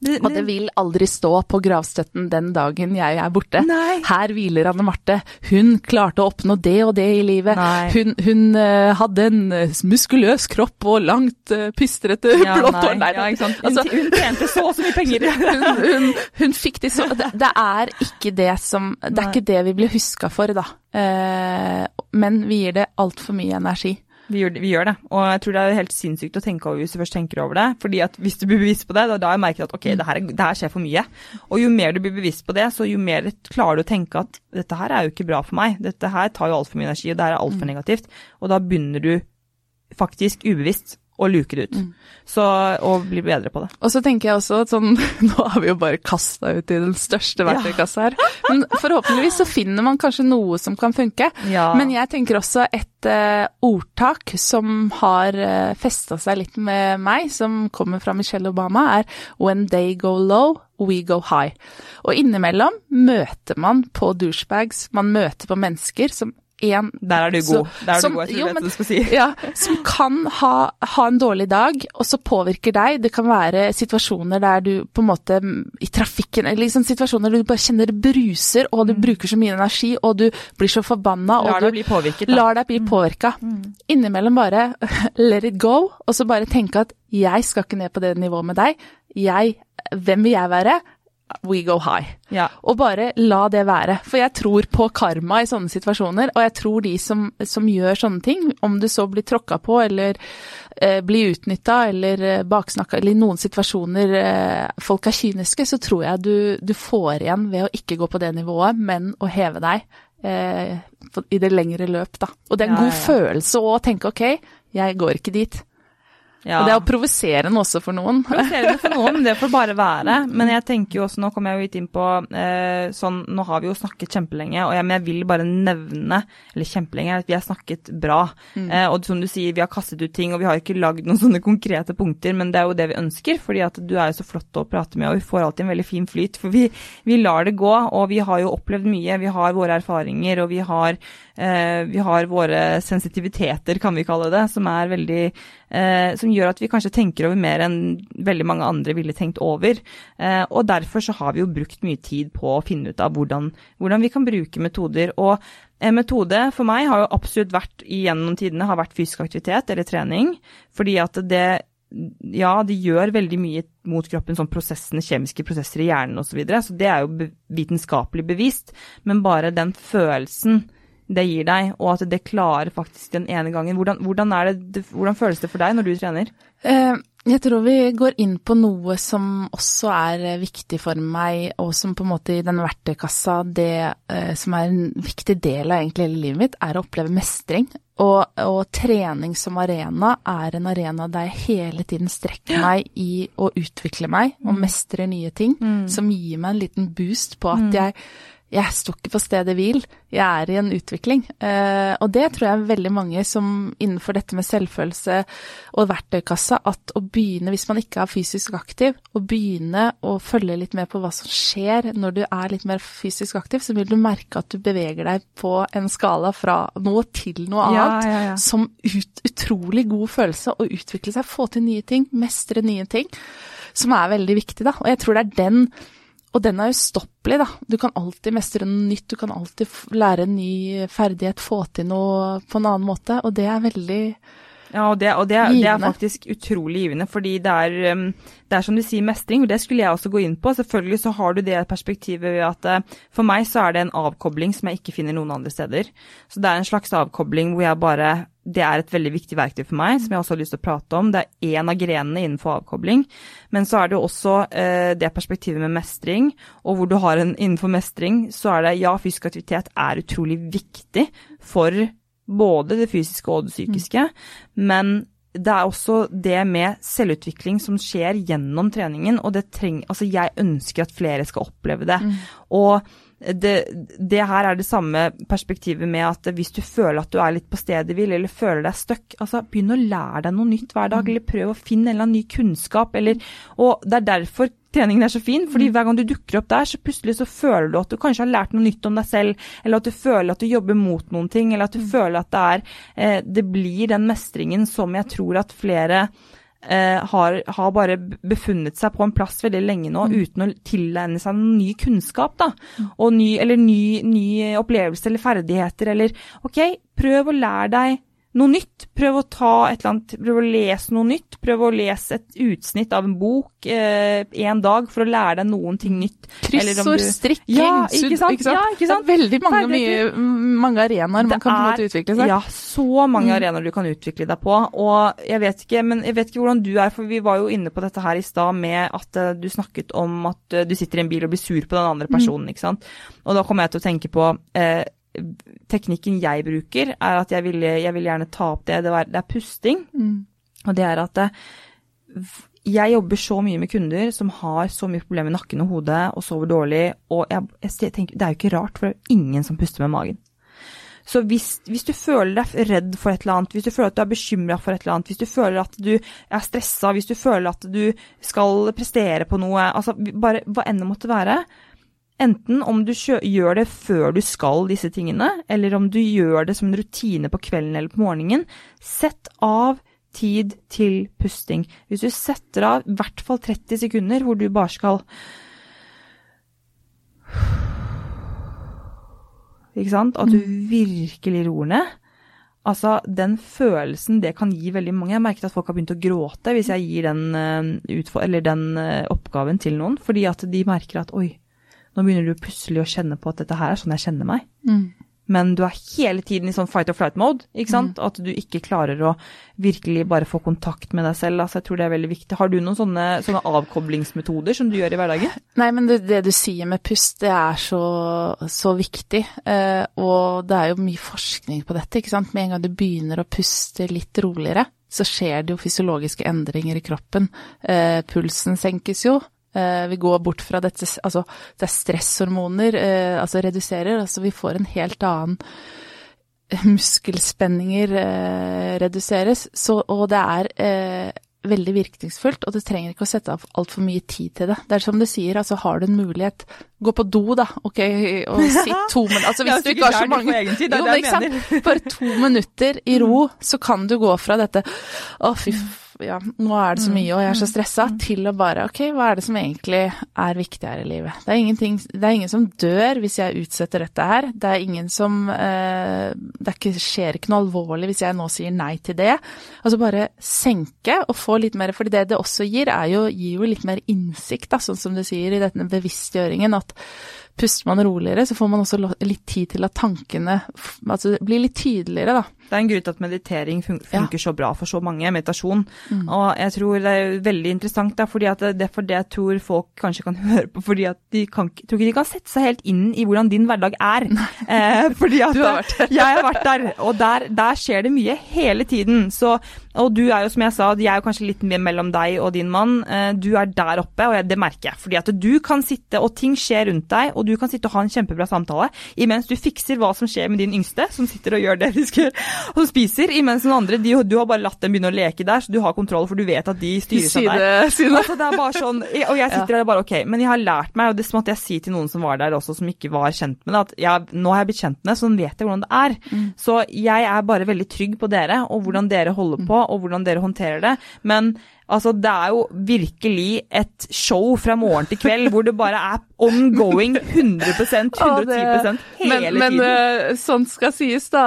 Det, det, og det vil aldri stå på gravstøtten den dagen jeg er borte. Nei. Her hviler Anne Marte. Hun klarte å oppnå det og det i livet. Hun, hun uh, hadde en uh, muskuløs kropp og langt uh, pystrete ja, blått hår. Ja. Altså, hun, tjente så og så mye penger. hun, hun, hun, fikk de så det, det, er ikke det som Det er nei. ikke det vi blir huska for, da. men vi gir det altfor mye energi. Vi gjør, vi gjør, det. Og jeg tror det er helt sinnssykt å tenke over hvis du først tenker over det. fordi at hvis du blir bevisst på det, da, da har jeg merket at ok, det her, det her, skjer for mye. Og jo mer du blir bevisst på det, så jo mer klarer du å tenke at dette her er jo ikke bra for meg. Dette her tar jo altfor mye energi, og det her er altfor mm. negativt. Og da begynner du faktisk ubevisst og luke det ut. Mm. Så, og bli bedre på det. Og så tenker jeg også at sånn Nå har vi jo bare kasta ut i den største verktøykassa her. Men forhåpentligvis så finner man kanskje noe som kan funke. Ja. Men jeg tenker også et uh, ordtak som har uh, eh, festa seg litt med meg, som kommer fra Michelle Obama, er When they go low, we go high. Og innimellom møter man på douchebags, man møter på mennesker som en Der er du god. Der er som, du god, jeg tror jo, men, du skal si. Ja, som kan ha, ha, en dårlig dag, og så påvirker deg. Det kan være situasjoner der du på en måte i trafikken eller liksom situasjoner der du bare kjenner bruser, og du mm. bruker så mye energi, og du blir så forbanna. Lar deg bli påvirket. Da. Lar deg bli mm. påvirka. Mm. Innimellom bare let it go, og så bare tenke at jeg skal ikke ned på det nivået med deg. Jeg, hvem vil jeg være? We go high. Ja. Og bare la det være. For jeg tror på karma i sånne situasjoner, og jeg tror de som, som gjør sånne ting, om du så blir tråkka på eller eh, blir utnytta eller eh, baksnakka, eller i noen situasjoner eh, folk er kyniske, så tror jeg du, du, får igjen ved å ikke gå på det nivået, men å heve deg eh, i det lengre løp, da. Og det er en ja, god ja. følelse å tenke ok, jeg går ikke dit. Ja. Og det er jo provoserende også for noen. Provoserende for noen, det får bare være. Men jeg tenker jo også, nå kommer jeg jo litt inn på eh, sånn, nå har vi jo snakket kjempelenge, og jeg, men jeg vil bare nevne, eller kjempelenge, at vi har snakket bra. Mm. Eh, og som du sier, vi har kastet ut ting, og vi har ikke lagd noen sånne konkrete punkter, men det er jo det vi ønsker, fordi at du er jo så flott å prate med, og vi får alltid en veldig fin flyt. For vi, vi lar det gå, og vi har jo opplevd mye. Vi har våre erfaringer, og vi har vi har våre sensitiviteter, kan vi kalle det, som er veldig eh, Som gjør at vi kanskje tenker over mer enn veldig mange andre ville tenkt over. Eh, og derfor så har vi jo brukt mye tid på å finne ut av hvordan, hvordan vi kan bruke metoder. Og en metode for meg har jo absolutt vært gjennom tidene har vært fysisk aktivitet eller trening. Fordi at det ja, de gjør veldig mye mot kroppen, sånn prosessene, kjemiske prosesser i hjernen osv. Så, videre, så det er jo vitenskapelig bevist. Men bare den følelsen det gir deg, og at det klarer faktisk den ene gangen. Hvordan, hvordan, det, hvordan føles det for deg når du trener? Eh, jeg tror vi går inn på noe som også er viktig for meg, og som på en måte i den verktøykassa, det eh, som er en viktig del av egentlig hele livet mitt, er å oppleve mestring. Og, og, trening som arena er en arena der jeg hele tiden strekker meg i å utvikle meg og mm. mestre nye ting, mm. som gir meg en liten boost på at mm. jeg jeg står ikke på stedet hvil, jeg er i en utvikling. Eh, og det tror jeg er veldig mange som innenfor dette med selvfølelse og verktøykassa, at å begynne, hvis man ikke er fysisk aktiv, å begynne å følge litt mer på hva som skjer når du er litt mer fysisk aktiv, så vil du merke at du beveger deg på en skala fra noe til noe annet. Ja, ja, ja. Som ut, utrolig god følelse å utvikle seg, få til nye ting, mestre nye ting. Som er veldig viktig, da. Og jeg tror det er den og den er ustoppelig, da. Du kan alltid mestre noe nytt, du kan alltid lære en ny ferdighet, få til noe på en annen måte. Og det er veldig Ja, og, det, og det, det, er faktisk utrolig givende, fordi det er, um, det er som du sier, mestring. og Det skulle jeg også gå inn på. Selvfølgelig så har du det perspektivet ved at uh, for meg så er det en avkobling som jeg ikke finner noen andre steder. Så det er en slags avkobling hvor jeg bare Det er et veldig viktig verktøy for meg, som jeg også har lyst til å prate om. Det er én av grenene innenfor avkobling. Men så er det også eh, det perspektivet med mestring, og hvor du har en innenfor mestring, så er det ja, fysisk aktivitet er utrolig viktig for både det fysiske og det psykiske. Mm. Men det er også det med selvutvikling som skjer gjennom treningen, og det treng, altså jeg ønsker at flere skal oppleve det. Mm. Og det, det, her er det samme perspektivet med at hvis du føler at du er litt på stedet hvil, eller føler deg stuck, altså begynn å lære deg noe nytt hver dag, mm. eller prøv å finne en eller annen ny kunnskap, eller Og det er derfor treningen er så fin, fordi mm. hver gang du dukker opp der, så plutselig så føler du at du kanskje har lært noe nytt om deg selv, eller at du føler at du jobber mot noen ting, eller at du mm. føler at det er eh, Det blir den mestringen som jeg tror at flere eh, har, har, bare befunnet seg på en plass veldig lenge nå mm. uten å tilegne seg ny kunnskap, da. Mm. Og ny, eller ny, ny opplevelse eller ferdigheter, eller OK, prøv å lære deg noe nytt. Prøv å ta et eller annet, prøv å lese noe nytt. Prøv å lese et utsnitt av en bok eh, en dag for å lære deg noen ting nytt. Kryssord, strikking, ja, ikke sant? Ikke sant? Ja, ikke sant? Det er veldig mange, mye, mange arenaer man kan på en måte utvikle seg. Ja, så mange mm. arenaer du kan utvikle deg på. Og jeg vet ikke, men jeg vet ikke hvordan du er, for vi var jo inne på dette her i stad med at uh, du snakket om at uh, du sitter i en bil og blir sur på den andre mm. personen, mm. ikke sant. Og da kommer jeg til å tenke på uh, teknikken jeg bruker, er at jeg vil, jeg vil gjerne ta opp det. Det, er, det er pusting. Mm. Og det er at eh, jeg jobber så mye med kunder som har så mye problemer med nakken og hodet og sover dårlig. Og jeg, jeg tenker, det er jo ikke rart, for det er ingen som puster med magen. Så hvis, hvis, du føler deg redd for et eller annet, hvis du føler at du er bekymra for et eller annet, hvis du føler at du er stressa, hvis du føler at du skal prestere på noe, altså bare hva enn det måtte være, Enten om du gjør det før du skal disse tingene, eller om du gjør det som en rutine på kvelden eller på morgenen. Sett av tid til pusting. Hvis du setter av i hvert fall 30 sekunder hvor du bare skal Ikke sant? At du mm. virkelig roer ned. Altså, den følelsen det kan gi veldig mange. Jeg merket at folk har begynt å gråte hvis jeg gir den, eh, den eh, oppgaven til noen, fordi at de merker at oi, nå begynner du plutselig å kjenne på at dette her er sånn jeg kjenner meg. Mm. Men du er hele tiden i sånn fight or flight-mode, ikke sant. Mm. At du ikke klarer å virkelig bare få kontakt med deg selv. Altså, jeg tror det er veldig viktig. Har du noen sånne, sånne avkoblingsmetoder som du gjør i hverdagen? Nei, men det, det du sier med pust, det er så, så viktig. Eh, og det er jo mye forskning på dette, ikke sant. Med en gang du begynner å puste litt roligere, så skjer det jo fysiologiske endringer i kroppen. Eh, pulsen senkes jo, vi går bort fra dette Altså, det er stresshormoner, eh, altså reduserer. Altså vi får en helt annen eh, Muskelspenninger reduseres. Så, og det er eh, veldig virkningsfullt, og du trenger ikke å sette av altfor mye tid til det. Det er som du sier, altså har du en mulighet, gå på do da, ok, og sitt to minutter Altså hvis du ikke har så mange tid, jo, men, ikke sant? Bare to minutter i ro, så kan du gå fra dette Å, fy ja, nå er det så mye, og jeg er så mm. stressa, mm. til å bare ok, hva er det som egentlig er viktig her i livet? Det er, det er ingen som dør hvis jeg utsetter dette her. Det er ingen som eh, Det ikke, skjer ikke noe alvorlig hvis jeg nå sier nei til det. Altså bare senke og få litt mer, for det det også gir, jo, gir jo litt mer innsikt, da, sånn som du sier i denne bevisstgjøringen. at Puster man roligere, så får man også litt tid til at tankene altså blir litt tydeligere, da. Det er en grunn til at meditering funker ja. så bra for så mange, meditasjon. Mm. Og jeg tror det er veldig interessant, da, fordi at det er for det jeg tror folk kanskje kan høre på, fordi at de kan, tror ikke de kan sette seg helt inn i hvordan din hverdag er. Eh, fordi at du har jeg har vært der, og der, der, skjer det mye hele tiden. Så, og du er jo, som jeg sa, jeg er jo kanskje litt mer mellom deg og din mann. Eh, du er der oppe, og det merker jeg. Fordi at du kan sitte, og ting skjer rundt deg, og du kan sitte og ha en kjempebra samtale imens du fikser hva som skjer med din yngste, som sitter og gjør det de skal og spiser, imens den andre de, Du har bare latt dem begynne å leke der, så du har kontroll, for du vet at de styrer seg der. Altså, det er bare sånn, og jeg sitter der bare OK, men jeg har lært meg, og det måtte jeg si til noen som var der også, som ikke var kjent med det, at jeg, nå har jeg blitt kjent med det, så nå vet jeg hvordan det er. Mm. Så jeg er bare veldig trygg på dere, og hvordan dere holder på, og hvordan dere håndterer det. Men Altså, det er jo virkelig et show fra morgen til kveld hvor det bare er ongoing 100% 110 hele men, tiden. Men uh, sånn skal sies da,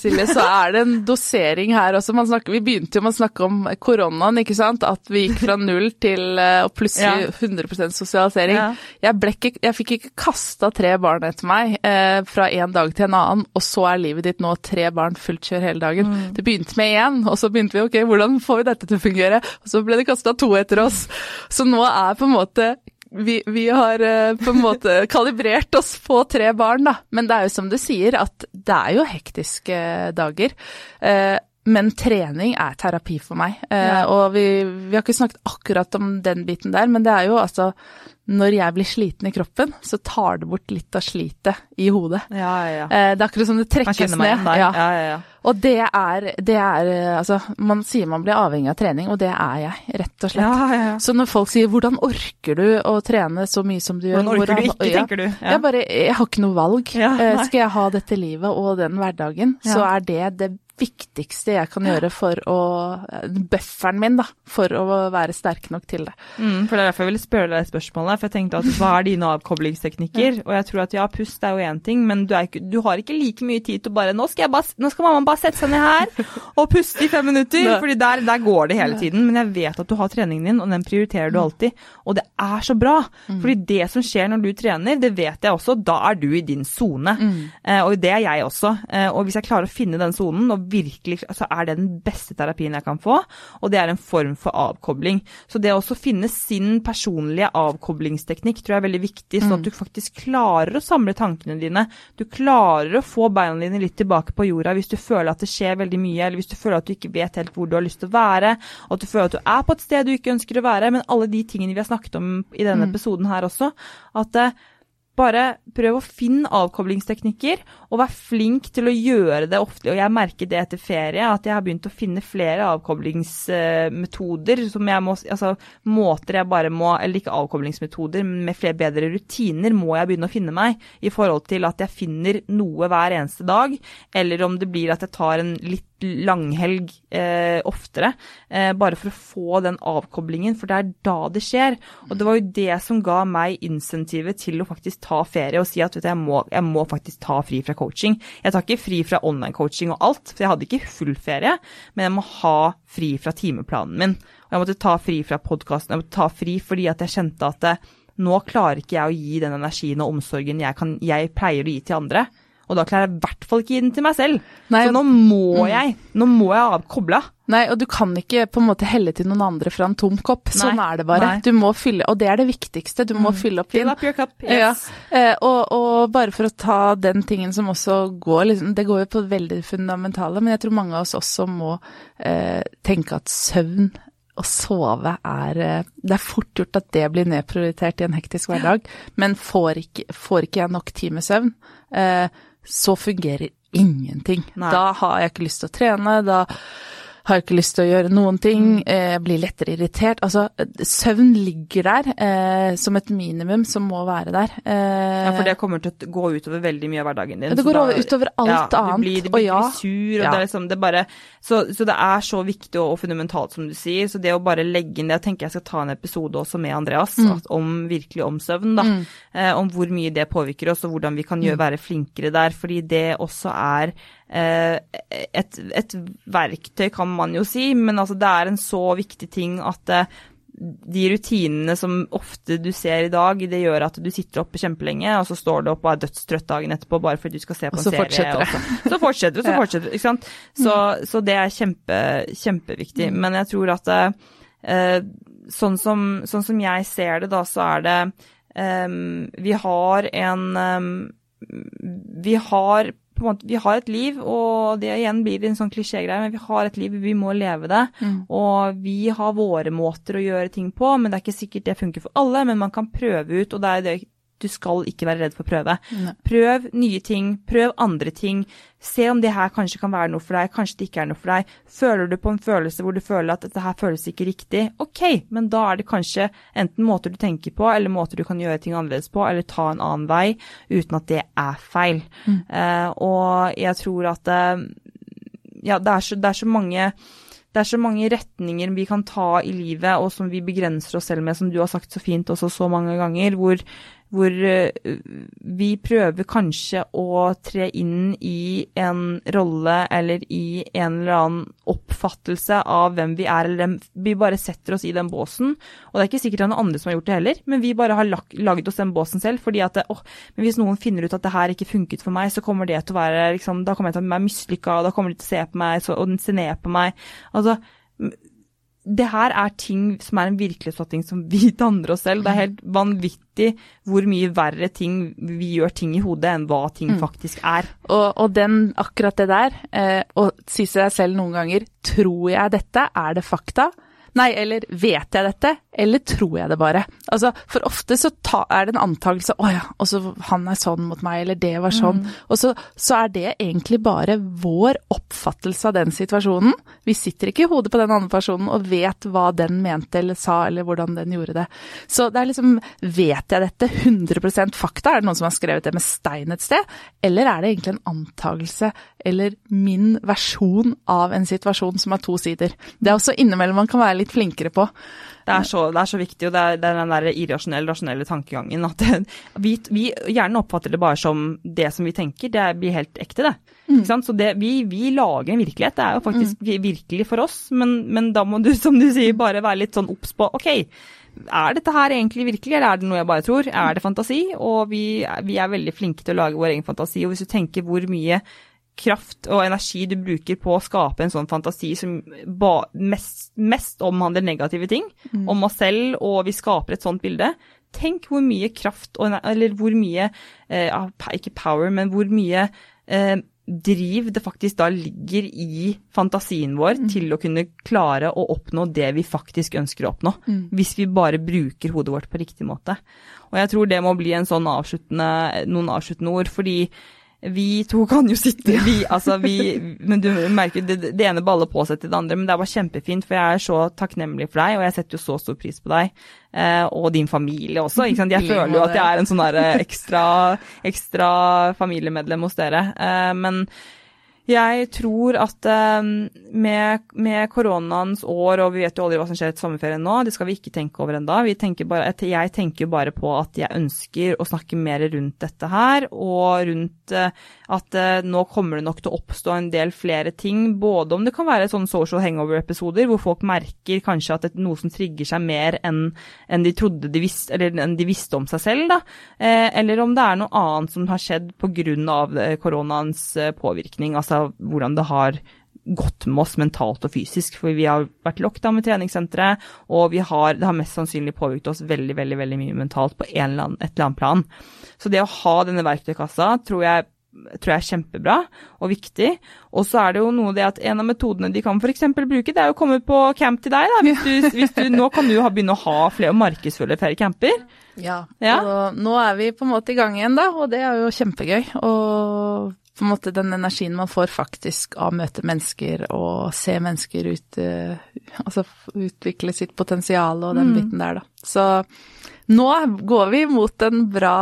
Silje, så er det en dosering her også. Snakker, vi begynte jo med å snakke om koronaen, ikke sant. At vi gikk fra null til uh, og plutselig ja. 100 sosialisering. Ja. Jeg, ikke, jeg, fikk ikke kasta tre barn etter meg uh, fra en dag til en annen, og så er livet ditt nå tre barn fullt kjør hele dagen. Mm. Det begynte med én, og så begynte vi ok, hvordan får vi dette til å fungere? Og så ble det kasta to etter oss. Så nå er på en måte vi, vi, har uh, på en måte kalibrert oss på tre barn, da. Men det er jo som du sier, at det er jo hektiske dager. Uh, men trening er terapi for meg. Ja. Og vi, vi, har ikke snakket akkurat om den biten der, men det er jo altså Når jeg blir sliten i kroppen, så tar det bort litt av slitet i hodet. Ja, ja, det er akkurat som det trekkes ned. Ja. Ja, ja, ja. Og det er, det er, Altså, man sier man blir avhengig av trening, og det er jeg, rett og slett. Ja, ja, ja. Så når folk sier 'hvordan orker du å trene så mye som du gjør'? Hvordan orker hvordan, du ikke, tenker du? Ja. Jeg bare Jeg har ikke noe valg. Eh, skal jeg ha dette livet og den hverdagen, så er det det viktigste jeg kan gjøre for å Bufferen min, da, for å være sterk nok til det. Mm, for det er derfor jeg ville spørre deg spørsmålet. For jeg tenkte at hva er dine avkoblingsteknikker? Og jeg tror at ja, pust er jo én ting, men du, ikke, du, har ikke like mye tid til å bare nå skal, bare, nå skal, mamma bare sette seg ned her og puste i fem minutter. Fordi der, der, går det hele tiden. Men jeg vet at du har treningen din, og den prioriterer du mm. alltid. Og det er så bra. Mm. Fordi det som skjer når du trener, det vet jeg også, da er du i din sone. Mm. Eh, og det er jeg også. Eh, og hvis jeg klarer å finne den sonen og virkelig altså er det den beste terapien jeg kan få, og det er en form for avkobling. Så det å også finne sin personlige avkoblingsteknikk tror jeg er veldig viktig, sånn at mm. du faktisk klarer å samle tankene dine. Du klarer å få beina dine litt tilbake på jorda hvis du føler at det skjer veldig mye, eller hvis du føler at du ikke vet helt hvor du har lyst til å være, og at du føler at du er på et sted du ikke ønsker å være. Men alle de tingene vi har snakket om i denne mm. episoden her også, at eh, bare prøv å finne avkoblingsteknikker, og vær flink til å gjøre det ofte. Og jeg merker det etter ferie, at jeg har begynt å finne flere avkoblingsmetoder. som jeg må, altså Måter jeg bare må Eller ikke avkoblingsmetoder, men med flere bedre rutiner må jeg begynne å finne meg. I forhold til at jeg finner noe hver eneste dag, eller om det blir at jeg tar en litt langhelg eh, oftere, eh, bare for å få den avkoblingen, for det er da det skjer. Og det var jo det som ga meg insentivet til å faktisk ta ferie og si at du, jeg, må, jeg må faktisk ta fri fra coaching. Jeg tar ikke fri fra online-coaching og alt, for jeg hadde ikke full ferie, men jeg må ha fri fra timeplanen min. Og jeg måtte ta fri fra podkasten, jeg måtte ta fri fordi at jeg kjente at eh, nå klarer ikke jeg å gi den energien og omsorgen jeg, kan, jeg pleier å gi til andre. Og da klarer jeg i hvert fall ikke gi den til meg selv. Nei, så nå må mm. jeg nå må jeg avkoble. Nei, og du kan ikke på en måte helle til noen andre fra en tom kopp. Sånn Nei. er det bare. Nei. Du må fylle, og det er det viktigste. Du må mm. fylle opp din. Fill up your cup, yes. Ja. Eh, og, og, bare for å ta den tingen som også går liksom, Det går jo på veldig fundamentale, men jeg tror mange av oss også må eh, tenke at søvn å sove er eh, Det er fort gjort at det blir nedprioritert i en hektisk hverdag, men får ikke, får ikke jeg nok tid med søvn, eh, så fungerer ingenting. Nei. Da har jeg ikke lyst til å trene, da har ikke lyst til å gjøre noen ting, mm. eh, blir lettere irritert. Altså, søvn ligger der eh, som et minimum som må være der. Eh, ja, for det kommer til å gå utover veldig mye av hverdagen din. Det går da, utover alt ja, annet. Blir, du blir, ja, sur, og ja. det er liksom det bare så, så, det er så viktig og, og, fundamentalt, som du sier. Så det å bare legge inn det Jeg tenker jeg skal ta en episode også med Andreas mm. at, om virkelig om søvn, da. Mm. Eh, om hvor mye det påvirker oss, og hvordan vi kan gjøre, mm. være flinkere der. Fordi det også er et, et, verktøy, kan man jo si, men altså det er en så viktig ting at eh, de rutinene som ofte du ser i dag, det gjør at du sitter oppe kjempelenge, og så står du opp og er dødstrøtt dagen etterpå bare fordi du skal se på en serie. Fortsetter det. Så fortsetter det. Så fortsetter det. Sant. Så, mm. så det er kjempe, kjempeviktig. Mm. Men jeg tror at eh, sånn, som, sånn, som, jeg ser det, da, så er det eh, Vi har en eh, Vi har måte, vi har et liv, og det igjen blir en sånn klisjégreie, men vi har et liv, vi må leve det. Mm. Og vi har våre måter å gjøre ting på, men det er ikke sikkert det funker for alle. Men man kan prøve ut, og det er det du skal ikke være redd for å prøve. Ne. Prøv nye ting, prøv andre ting. Se om det her kanskje kan være noe for deg, kanskje det ikke er noe for deg. Føler du på en følelse hvor du føler at dette her føles ikke riktig, ok, men da er det kanskje enten måter du tenker på, eller måter du kan gjøre ting annerledes på, eller ta en annen vei, uten at det er feil. Mm. Uh, og jeg tror at uh, ja, det er, så, det er så mange det er så mange retninger vi kan ta i livet, og som vi begrenser oss selv med, som du har sagt så fint også så mange ganger, hvor, hvor uh, vi prøver kanskje å tre inn i en rolle eller i en eller annen oppfattelse av hvem vi er, eller vi bare setter oss i den båsen. Og det er ikke sikkert det er noen andre som har gjort det heller, men vi bare har lag, laget oss den båsen selv. fordi at åh, men hvis noen finner ut at det her ikke funket for meg, så kommer det til å være liksom, Da kommer jeg til å være mislykka, da kommer de til å se på meg så, og se ned på meg. Altså det her er ting som er en virkelighetsoppfatning som vi danner oss selv. Det er helt vanvittig hvor mye verre ting vi gjør ting i hodet enn hva ting mm. faktisk er. Og, og, den, akkurat det der, eh, å si til deg selv noen ganger tror jeg dette, er det fakta? Nei, eller vet jeg dette, eller tror jeg det bare? Altså, For ofte så ta, er det en antakelse å ja, og så han er sånn mot meg, eller det var sånn. Mm. Og så, så, er det egentlig bare vår oppfattelse av den situasjonen. Vi sitter ikke i hodet på den andre personen og vet hva den mente eller sa, eller hvordan den gjorde det. Så det er liksom Vet jeg dette 100% fakta? Er det noen som har skrevet det med stein et sted? Eller er det egentlig en antakelse eller min versjon av en situasjon som har to sider? Det er også innimellom man kan være litt flinkere på. Det er så, det er så viktig, og det er, det er den der irrasjonelle, rasjonelle tankegangen. At det, vi, vi, gjerne oppfatter det bare som det som vi tenker. Det blir helt ekte, det. Mm. Så det, vi, vi, lager en virkelighet. Det er jo faktisk mm. virkelig for oss, men, men, da må du, som du sier, bare være litt sånn obs på OK. Er dette her egentlig virkelig, eller er det noe jeg bare tror? Er det fantasi? Og vi, vi er veldig flinke til å lage vår egen fantasi. Og hvis du tenker hvor mye kraft og energi du bruker på å skape en sånn fantasi som mest, mest, omhandler negative ting mm. om oss selv, og vi skaper et sånt bilde. Tenk hvor mye kraft, eller hvor mye eh, Ikke power, men hvor mye eh, driv det faktisk da ligger i fantasien vår mm. til å kunne klare å oppnå det vi faktisk ønsker å oppnå. Mm. Hvis vi bare bruker hodet vårt på riktig måte. Og jeg tror det må bli en sånn avsluttende, noen avsluttende ord, fordi vi to kan jo sitte vi, altså vi, Men du merker det, det ene baller på seg til det andre. Men det er bare kjempefint, for jeg er så takknemlig for deg, og jeg setter jo så stor pris på deg. Eh, og din familie også. ikke sant? Jeg føler jo at jeg er en sånn ekstra, ekstra familiemedlem hos dere. Eh, men jeg tror at um, med, med, koronaens år, og vi vet jo aldri hva som skjer etter sommerferien nå, det skal vi ikke tenke over ennå. Jeg tenker jo bare på at jeg ønsker å snakke mer rundt dette her, og rundt uh, at uh, nå kommer det nok til å oppstå en del flere ting. Både om det kan være sånn social hangover-episoder, hvor folk merker kanskje at det er noe som trigger seg mer enn, enn de trodde de visste, eller enn de visste om seg selv, da. Uh, eller om det er noe annet som har skjedd pga. koronaens påvirkning. altså hvordan det har gått med oss mentalt og fysisk. For vi har vært lockdown med treningssenteret, og har, det har mest sannsynlig påvirket oss veldig veldig, veldig mye mentalt på en eller annen, et eller annet plan. Så det å ha denne verktøykassa tror jeg, tror jeg er kjempebra og viktig. Og så er det jo noe det at en av metodene de kan f.eks. bruke, det er å komme på camp til deg. da. Hvis du, hvis du, nå kan du begynne å ha flere og markedsføre flere camper. Ja, ja. og nå er vi på en måte i gang igjen, da, og det er jo kjempegøy. Og på en måte den energien man får faktisk av å møte mennesker og se mennesker ut, uh, altså utvikle sitt potensial og den mm. biten der, da. Så nå går vi mot en bra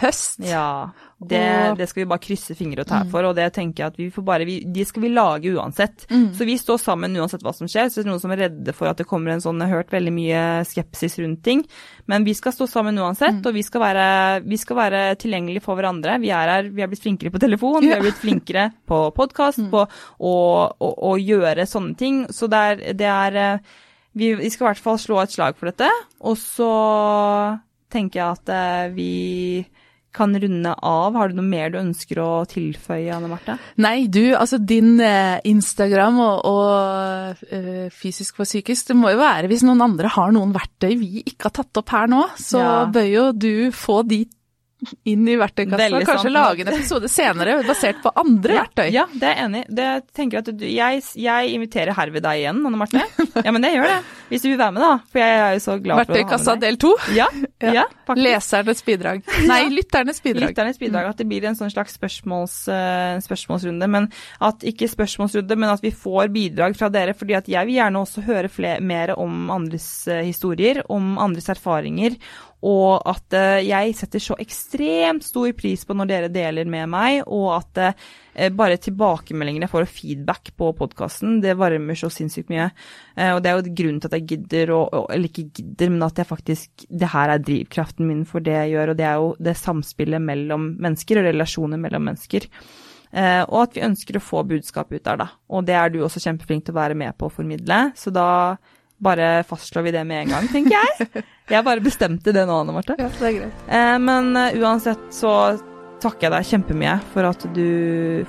høst. Ja. Det, det, skal vi bare krysse fingre og tær mm. for, og det tenker jeg at vi får bare vi, De skal vi lage uansett. Mm. Så vi står sammen uansett hva som skjer. Så det er noen som er redde for at det kommer en sånn Jeg har hørt veldig mye skepsis rundt ting. Men vi skal stå sammen uansett, mm. og vi skal, være, vi skal være tilgjengelige for hverandre. Vi er her, vi har blitt flinkere på telefon, ja. vi har blitt flinkere på podkast, mm. på å, å, å, gjøre sånne ting. Så det er, det er vi, vi, skal i hvert fall slå et slag for dette. Og så tenker jeg at eh, vi kan runde av. Har du noe mer du ønsker å tilføye, Anne Marte? Nei, du, altså din eh, Instagram og, og eh, Fysisk for psykisk, det må jo være hvis noen andre har noen verktøy vi ikke har tatt opp her nå, så ja. bør jo du få de inn i verktøykassa. Kanskje sant. lage en episode senere basert på andre ja, verktøy. Ja, det er jeg enig i. Jeg tenker at du, jeg, jeg inviterer herved deg igjen, Anne Marte. Ja, men det gjør det. hvis du vil være med, da. For jeg er jo så glad for å ha med deg. Verktøykassa del to? Ja, ja. ja Lesernes bidrag. Nei, lytternes bidrag. Lytternes bidrag. At det blir en sånn slags spørsmåls, uh, spørsmålsrunde. Men at ikke spørsmålsrunde, men at vi får bidrag fra dere. fordi at jeg vil gjerne også høre flere, mer om andres uh, historier, om andres erfaringer og at uh, jeg setter så ekstremt stor pris på når dere deler med meg, og at uh, bare tilbakemeldingene jeg får og feedback på podkasten, det varmer så sinnssykt mye. Og det er jo grunnen til at jeg gidder, og, eller ikke gidder, men at jeg faktisk Det her er drivkraften min for det jeg gjør, og det er jo det samspillet mellom mennesker og relasjoner mellom mennesker. og at vi ønsker å få budskap ut der, da. Og det er du også kjempeflink til å være med på å formidle. Så da bare fastslår vi det med en gang, tenker jeg. Jeg bare bestemte det nå, Anne Marte. Ja, det er greit. Eh, men uh, uansett så takker jeg deg kjempemye for at, du,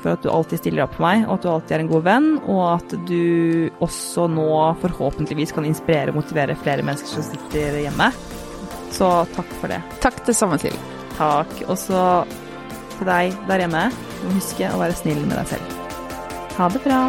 for at du alltid stiller opp for meg, og at du alltid er en god venn, og at du også nå forhåpentligvis kan inspirere og motivere flere mennesker som sitter hjemme. Så takk for det. Takk det samme til. Takk. Og så til deg der hjemme, husk å være snill med deg selv. Ha det bra.